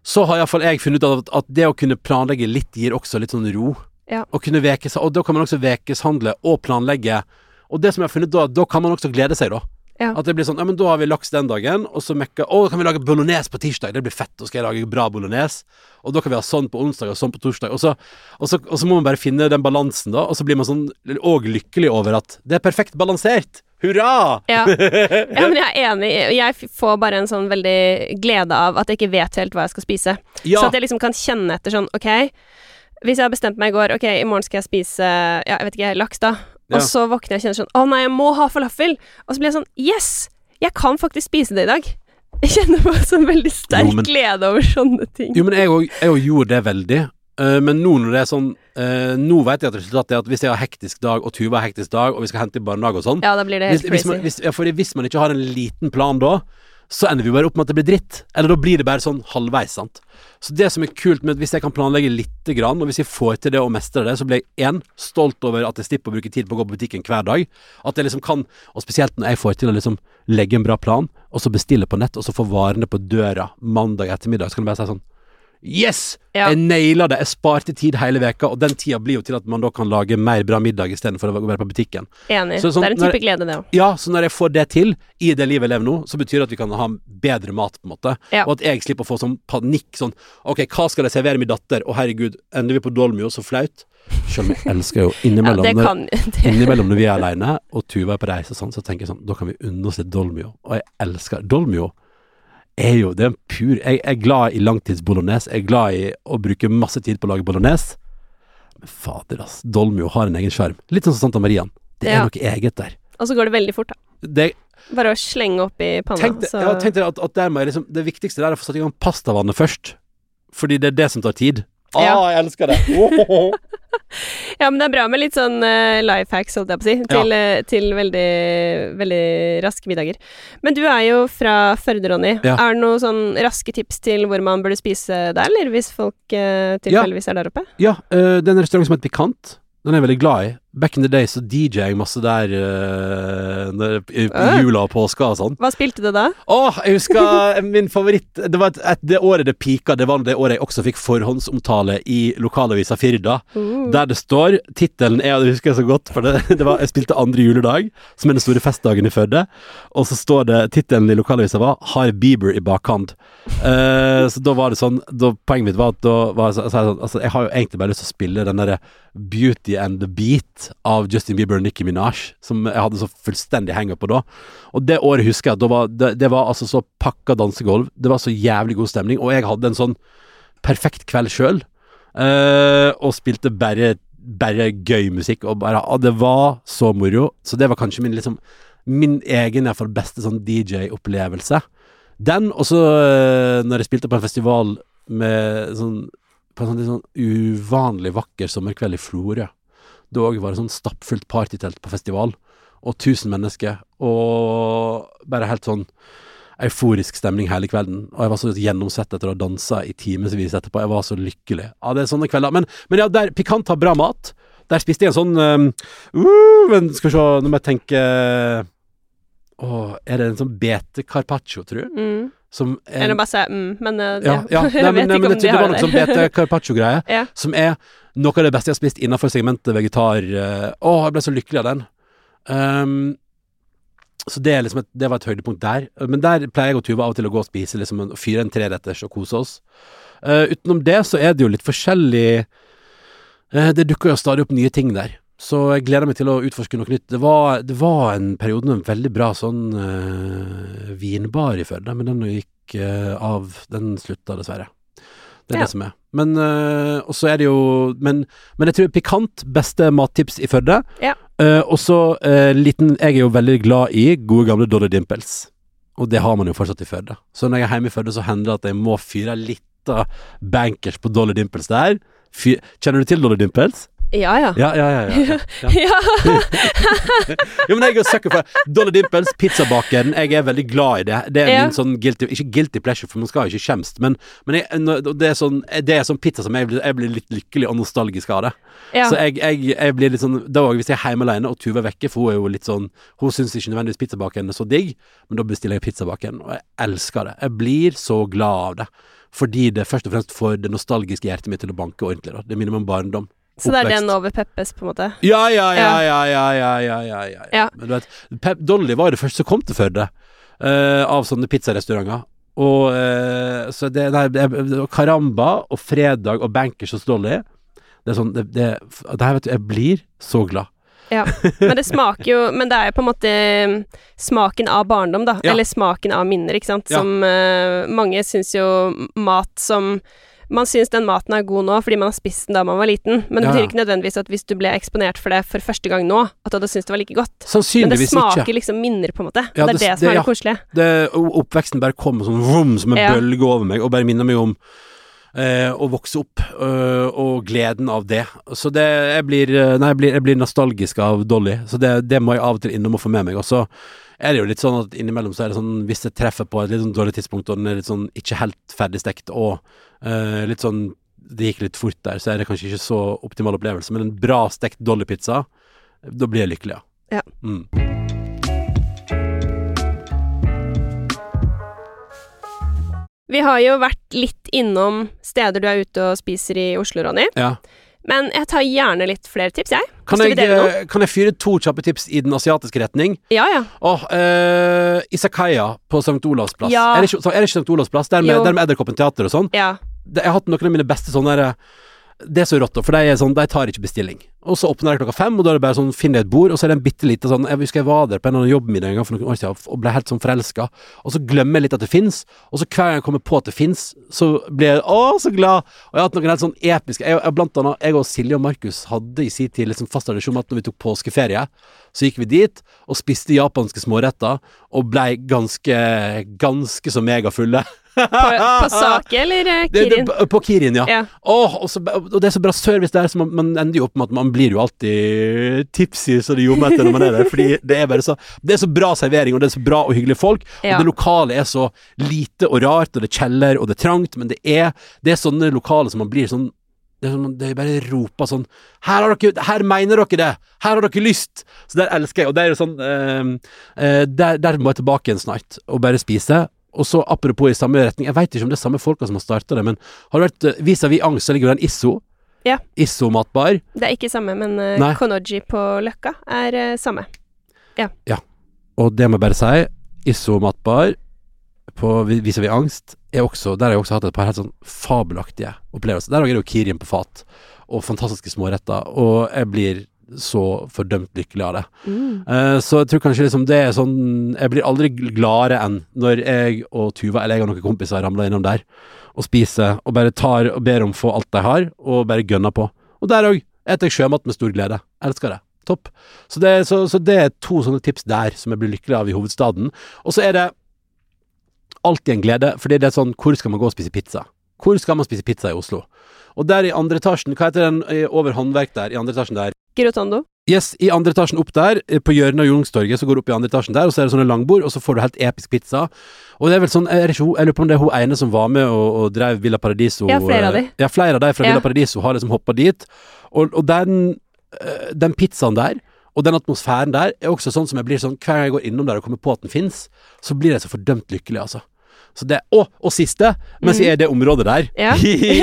så har iallfall jeg funnet ut at, at det å kunne planlegge litt gir også litt sånn ro. Ja. Å kunne vekes, og da kan man også vekeshandle og planlegge. Og det som jeg har funnet da, da kan man også glede seg, da. Ja. At det blir sånn Ja, men da har vi laks den dagen, og så mekka Å, kan vi lage bolognese på tirsdag? Det blir fett. Da skal jeg lage bra bolognese. Og da kan vi ha sånn på onsdag og sånn på torsdag. Og så, og så, og så må man bare finne den balansen, da. Og så blir man sånn òg lykkelig over at det er perfekt balansert. Hurra! Ja. ja, men jeg er enig. Jeg får bare en sånn veldig glede av at jeg ikke vet helt hva jeg skal spise. Ja. Så at jeg liksom kan kjenne etter sånn, ok Hvis jeg har bestemt meg i går, ok, i morgen skal jeg spise ja, jeg vet ikke, laks, da. Ja. Og så våkner jeg og kjenner sånn, å nei, jeg må ha falafel. Og så blir jeg sånn, yes! Jeg kan faktisk spise det i dag. Jeg kjenner på en sånn veldig sterk Jo, men- glede over sånne ting. Jo, men jeg òg gjorde det veldig. Eh, men nå når det er sånn uh, Nå vet jeg at resultatet er at hvis jeg har hektisk dag, og Tuva har hektisk dag, og vi skal hente i barnehage og sånn Ja, da blir det helt hvis, crazy. man, hvis, ja, fordi hvis man ikke har en liten plan da, så ender vi bare opp med at det blir dritt. Eller da blir det bare sånn halvveis, sant. Så det som er kult med at hvis jeg kan planlegge lite grann, og hvis jeg får til det og mestrer det, så blir jeg én stolt over at jeg slipper å bruke tid på å gå på butikken hver dag. At jeg liksom kan, og spesielt når jeg får til å liksom legge en bra plan, og så bestille på nett, og så få varene på døra mandag ettermiddag, så kan du bare si sånn Yes! Ja. Jeg naila det. Jeg sparte tid hele veka, og den tida blir jo til at man da kan lage mer bra middag istedenfor å være på butikken. Enig. Så sånn- det er en når- type glede, det òg. Ja, så når jeg får det til i det livet jeg lever nå, så betyr det at vi kan ha bedre mat, på en måte. Ja. Og at jeg slipper å få sånn panikk sånn Ok, hva skal jeg servere min datter? Å, herregud, ender vi på Dolmio, så flaut. Selv om jeg elsker jo innimellom, ja, når, kan når, innimellom når vi er aleine og Tuva er på reise og sånn, så tenker jeg sånn Da kan vi unne oss litt Dolmio. Og jeg elsker Dolmio. Er jo, det er en pur Jeg er glad i langtidsbolognese. Jeg er glad i å bruke masse tid på å lage bolognese. Men fader, ass. Dolmio har en egen sjarm. Litt sånn som Santa Marian. Det er Ja. noe eget der. Og så går det veldig fort, da. Det, Bare å slenge opp i panna. Tenk, så. ja, tenk deg at, at der liksom, det viktigste der er å få satt i gang pastavannet først. Fordi det er det som tar tid. Ja. Ah, jeg elsker det! Ja, men det er bra med litt sånn uh, life hacks, holdt jeg på å si, til, eh, til veldig, veldig raske middager. Men du er jo fra Førde, Ronny. Ja. Er det noen sånn raske tips til hvor man burde spise der, eller hvis folk uh, tilfeldigvis er der oppe? ja, uh, det er en restaurant som heter Pikant. Den er jeg veldig glad i. Back in the day så DJ jeg masse der øh, i, i jula og påska og sånn. Hva spilte du da? Åh, jeg husker min favoritt Det var et, et, det året det pika, det var det året jeg også fikk forhåndsomtale i lokalavisa Firda. Uh. Der det står Tittelen er, det husker jeg så godt, for det, det var Jeg spilte andre juledag, som er den store festdagen i Førde. Og så står det Tittelen i lokalavisa var 'Har Bieber i bakhånd'. Uh, så da var det sånn da, Poenget mitt var at da var jeg, så, så sånn, altså, jeg har jo egentlig bare lyst til å spille den derre 'Beauty and the Beat' av Justin Bieber og Nicki Minaj, som jeg hadde så fullstendig hang på da. Og det året husker jeg at det var, det, det var altså så pakka dansegulv. Det var så jævlig god stemning, og jeg hadde en sånn perfekt kveld sjøl. uh, og spilte bare, bare gøy musikk, og bare ah, Det var så moro. Så det var kanskje min liksom Min egen, i hvert fall beste sånn DJ-opplevelse. Den, og så uh, når jeg spilte på en festival med sånn På en sånn sånn uvanlig vakker sommerkveld i Florø. Da òg var det sånn stappfullt partytelt på festival, og 1000 mennesker, og bare helt sånn euforisk stemning hele kvelden. Og jeg var så gjennomsett etter å ha dansa i timevis etterpå. Jeg var så lykkelig. Ja, det er sånne kvelder. Men, men ja, der Pikant har bra mat. Der spiste jeg en sånn um, uh, Men skal vi se, nå må jeg tenke Åh, er det en sånn bete carpaccio, tror du? Mm. Som er Eller bare si mm, men uh, ja, ja. jeg Nei, men, vet nei, ikke men om jeg de har det Det var noe sånn bete carpaccio-greie. Ja. Som er noe av det beste jeg har spist innenfor segmentet vegetar. eh, Å, jeg ble så lykkelig av den. Um, så det, liksom et, det var et høydepunkt der. Men der pleier jeg og Tuva av og til å gå og spise, liksom en, fyre en treretters og kose oss. Uh, utenom det så er det jo litt forskjellig uh, Det dukker jo stadig opp nye ting der. Så jeg gleder meg til å utforske noe nytt. Det var, det var en periode med en veldig bra sånn uh, vinbar i Førde, men den gikk av. Den slutta dessverre. Det er Ja. det som er. Men uh, Og så er det jo men, men jeg tror pikant, beste mattips i Førde. Ja. Uh, og så eh, liten Jeg er jo veldig glad i gode gamle Dolly Dimples. Og det har man jo fortsatt i Førde. Så når jeg er hjemme i Førde, så hender det at jeg må fyre litt av bankers på Dolly Dimples der. Fy, kjenner du til Dolly Dimples? Ja, ja. Ja, ja, ja. ja, ja. Ja. Jo, men jeg er sucker for Dolly Dimples, pizzabakeren. Jeg er veldig glad i det. Det er min sånn guilty Ikke guilty pleasure, for man skal jo ikke skjemmes, men, men jeg, det, er sånn, det er sånn pizza som jeg blir, jeg blir litt lykkelig og nostalgisk av det. Så jeg, jeg blir litt sånn Da òg, hvis jeg er hjemme alene og Tuva er vekke, for hun er jo litt sånn Hun syns ikke nødvendigvis pizzabakeren er så digg, men da bestiller jeg pizzabakeren, og jeg elsker det. Jeg blir så glad av det. fordi det først og fremst får det nostalgiske hjertet mitt til å banke ordentlig. Da. Det minner meg om barndom. Så det er den over Peppes, på en måte? Ja, ja, ja, ja, ja, ja, ja, ja, ja. Ja. Men du vet, Pep Dolly var jo det første som kom til Førde, uh, av sånne pizzarestauranter. Og uh, så det, nei, det, Caramba og Fredag og Bankers hos Dolly Det er sånn det, det, det her vet du, Jeg blir så glad. Ja. Men det smaker jo Men det er jo på en måte mm, smaken av barndom, da. Ja. Eller smaken av minner, ikke sant. Som eh, Mange syns jo mat som man syns den maten er god nå fordi man har spist den da man var liten, men det betyr ikke nødvendigvis at hvis du ble eksponert for det for første gang nå, at du hadde syntes det var like godt. Men det smaker ikke. liksom minner, på en måte. Ja, det er det- det, som det- er det koselige. Det, oppveksten bare kommer sånn vroom, som en bølge over meg, og bare minner meg om eh, å vokse opp, øh, og gleden av det. Så det, jeg blir, eh, nei, jeg blir, jeg blir nostalgisk av Dolly, så det, det må jeg av og til innom og få med meg. Og så er det jo litt sånn at innimellom så er det sånn, hvis jeg treffer på et litt sånn dårlig tidspunkt, og den er litt sånn ikke helt ferdigstekt, og eh, litt sånn det gikk litt fort der, så er det kanskje ikke så optimal opplevelse, men en bra stekt Dolly-pizza, da blir jeg lykkelig, Ja. Mm. Vi har jo vært litt innom steder du er ute og spiser i Oslo, Ronny. Ja. Men jeg tar gjerne litt flere tips, jeg. Kan jeg, eh, kan jeg fyre to kjappe tips i den asiatiske retning? Ja, ja. Åh, eh, Isakaya på St. Olavs plass. Ja. Er, det ikke, er det ikke St. Olavs plass? Der med, der med Edderkoppen teater og sånn. Ja. Jeg har hatt noen av mine beste sånne der, Det er så rått, for de, sånn, de tar ikke bestilling. Og så åpner de klokka fem, og da er det bare sånn, finner jeg et bord, og så er det en bitte lite sånn Jeg husker jeg var der på en eller annen jobbmiddag en gang for noen år siden og ble helt sånn forelska, og så glemmer jeg litt at det fins, og så hver gang jeg kommer på at det fins, så blir jeg å, så glad. Og jeg har hatt noen helt sånn episke jeg, jeg, Blant annet, jeg og Silje og Markus hadde i sin tid liksom fast tradisjon med at når vi tok påskeferie, så gikk vi dit og spiste japanske småretter, og blei ganske, ganske så megafulle. På, på Sake eller Kirin? Det, det, Kirin? på Kirin, ja. Ja. Åh, og, så, og det er så bra service der, så man, man ender jo opp med at man blir jo alltid tipsy så det ljomer etter når man er der. Fordi det er bare så Det er så bra servering, og det er så bra og hyggelige folk. Ja. Og det lokale er så lite og rart, og det er kjeller, og det er trangt, men det er, det er sånne lokale som man blir sånn det er, sånn, det er bare roper sånn her, har dere, 'Her mener dere det! Her har dere lyst!' Så der elsker jeg. Og det er jo sånn eh, eh, der, der må jeg tilbake igjen snart, og bare spise. Og så apropos i samme retning, jeg veit ikke om det er samme folka som har starta det, men har det vært eh, vis-à-vis angst, så ligger jo den Isso. Ja. Isomatbar. Det er ikke samme, men uh, Konoji på Løkka er uh, samme. Og det må jeg bare si, isomatbar på viser vi- angst er også Der har jeg også hatt et par helt sånn fabelaktige opplevelser. Der er det jo Kirin på fat, og fantastiske småretter, og jeg blir så fordømt lykkelig av det. Mm. Uh, så jeg tror kanskje liksom det er sånn Jeg blir aldri gladere enn når jeg og Tuva, eller jeg og noen kompiser, ramler innom der og spiser, og bare tar og ber om å få alt de har, og bare gønner på. Og der òg eter jeg sjømat med stor glede. Elsker det. Topp. Så det, så, så det er to sånne tips der som jeg blir lykkelig av i hovedstaden. Og så er det alltid en glede, fordi det er sånn Hvor skal man gå og spise pizza? Hvor skal man spise pizza i Oslo? Og der i andre etasjen, hva heter den over håndverk der, i andre etasjen der? Girotondo. Yes, i andre etasjen opp der, eh, på hjørnet av Youngstorget, så går du opp i andre etasjen der, og så er det sånne langbord, og så får du helt episk pizza. Og det er vel sånn, er det ikke jeg lurer på om det er hun ene som var med og, og drev Villa Paradiso. Ja, flere av de. eh, Ja, flere av de fra Ja. Villa Paradiso har liksom hoppa dit. Og, og den, eh, den pizzaen der, og den atmosfæren der, er også sånn som jeg blir sånn, hver gang jeg går innom der og kommer på at den fins, så blir jeg så fordømt lykkelig, altså. Så det, og, og siste, mens jeg er i det området der. Ja.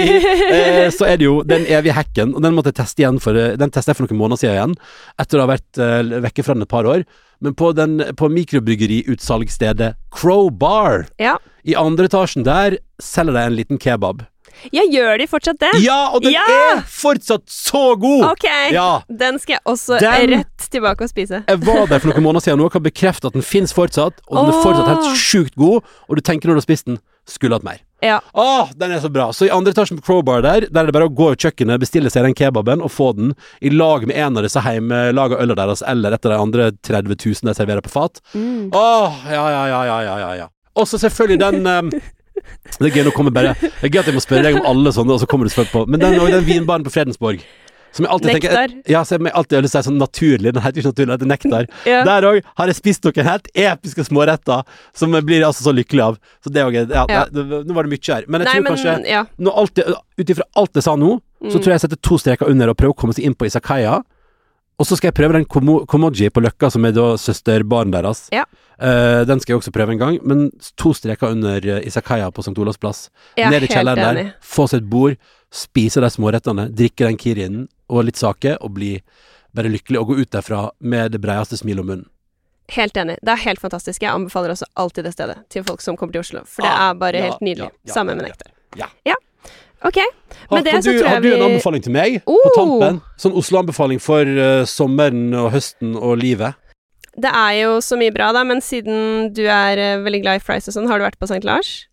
eh, så er det jo den evige hacken, og den måtte jeg teste igjen for eh, Den jeg for noen måneder siden igjen, etter å ha vært uh, vekke fra den et par år. Men på, den, på mikrobryggeriutsalgsstedet Crowbar, Ja. i andre etasjen der, selger de en liten kebab. Ja, gjør de fortsatt det? Ja, og den Ja! er fortsatt så god! Ok, Ja. den skal jeg også Den- rett tilbake og spise. Jeg var der for noen måneder siden og kan bekrefte at den finnes fortsatt, og den er fortsatt helt sjukt god, og du tenker når du har spist den, skulle hatt mer. Ja. Åh, den er så bra. Så i andre etasjen på Crowbar der, der er det bare å gå i kjøkkenet, bestille seg den kebaben og få den i lag med en av disse hjemmelaga ølene deres, eller et av de andre 30 000 de serverer på fat. Mm. Åh, ja, ja, ja, ja, ja, ja, ja. Og så selvfølgelig den ehm, Det er gøy, nå kommer bare Det er gøy at jeg må spørre deg om alle sånne, og så kommer du selvfølgelig på Men den, og den vinbaren på Fredensborg. Som jeg alltid tenker Nektar. Ja, som jeg alltid har lyst til å si sånn naturlig. Den heter ikke naturlig, den heter nektar. Ja. Der òg har jeg spist noen helt episke småretter som jeg blir altså så lykkelig av. Så det er også, ja, Ja. det, det, Nå var det mye her. Men jeg Nei, tror men kanskje ja. Ut ifra alt jeg sa nå, så Mm. tror jeg jeg setter to streker under og prøver å komme seg inn på Isakaya. Og så skal jeg prøve den Komo Komoji på Løkka, som er da søsterbarnet deres. Ja. Uh, den skal jeg også prøve en gang, men to streker under uh, Isakaya på St. Olavs plass. Er Ned i kjelleren der, få seg et bord, spise de smårettene, drikke den kirinen og litt sake, og bli bare lykkelig, og gå ut derfra med det breieste smilet om munnen. Helt enig. Det er helt fantastisk. Jeg anbefaler også alltid det stedet til folk som kommer til Oslo. For det Ah, er bare ja, helt nydelig. ja, ja, Sammen ja, med ja. nektar. Ja. Ok. Har, Med det kan så du, tror har du en anbefaling til meg på Oh! tampen? Sånn Oslo-anbefaling for uh, sommeren og høsten og livet? Det er jo så mye bra, da, men siden du er uh, veldig glad i fries og sånn, har du vært på St. Lars?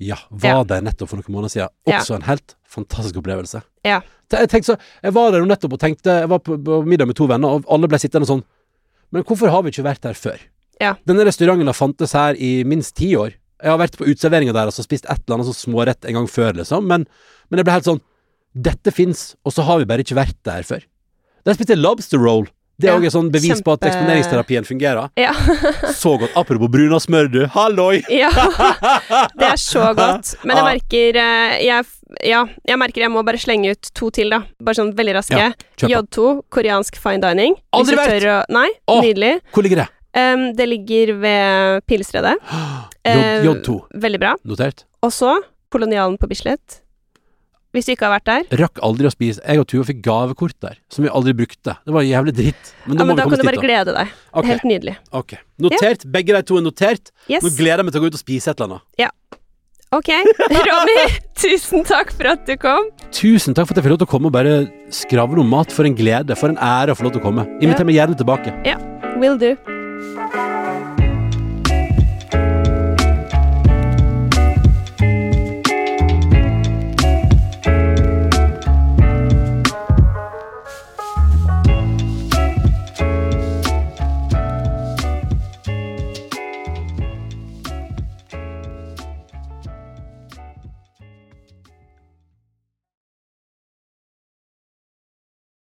Ja, var Ja. der nettopp for noen måneder siden. Ja. Også en helt fantastisk opplevelse. Ja. Jeg, så, jeg var der jo nettopp og tenkte Jeg var på, på middag med to venner, og alle ble sittende sånn Men hvorfor har vi ikke vært der før? Ja. Denne restauranten har fantes her i minst ti år. Jeg har vært på uteserveringa deres og spist et eller annet sånn smårett en gang før, liksom, men, men jeg ble helt sånn Dette fins, og så har vi bare ikke vært der før. Der spiste jeg lobster roll. Det er Ja, òg et sånn bevis på at eksponeringsterapien fungerer. Ja. Så godt. Apropos brunasmør, du. Halloi! ja. Det er så godt. Men jeg merker eh, jeg, Ja, jeg merker jeg må bare slenge ut to til, da. Bare sånn veldig raske. Ja. J2, koreansk fine dining. Aldri vært! å- Nei, nydelig. Hvor ligger det? Um, det ligger ved Pilestredet. Eh, J, J2. Veldig bra. Notert. Og så Kolonialen på Bislett. Hvis du ikke har vært der. Rakk aldri å spise. Jeg og Tuva fikk gavekort der, som vi aldri brukte. Det var jævlig dritt. Men da Ja, må men vi kan komme du oss bare dit, da. glede deg. Okay. Helt nydelig. ok. Notert. Begge de to er notert. Yes. Nå gleder jeg meg til å gå ut og spise et eller annet. Ja. Ok. Ronny, tusen takk for at du kom. Tusen takk for at jeg fikk lov til å komme og bare skravle om mat. For en glede. For en ære å få lov til å komme. Inviter Ja. meg gjerne tilbake. Will do. Thank you.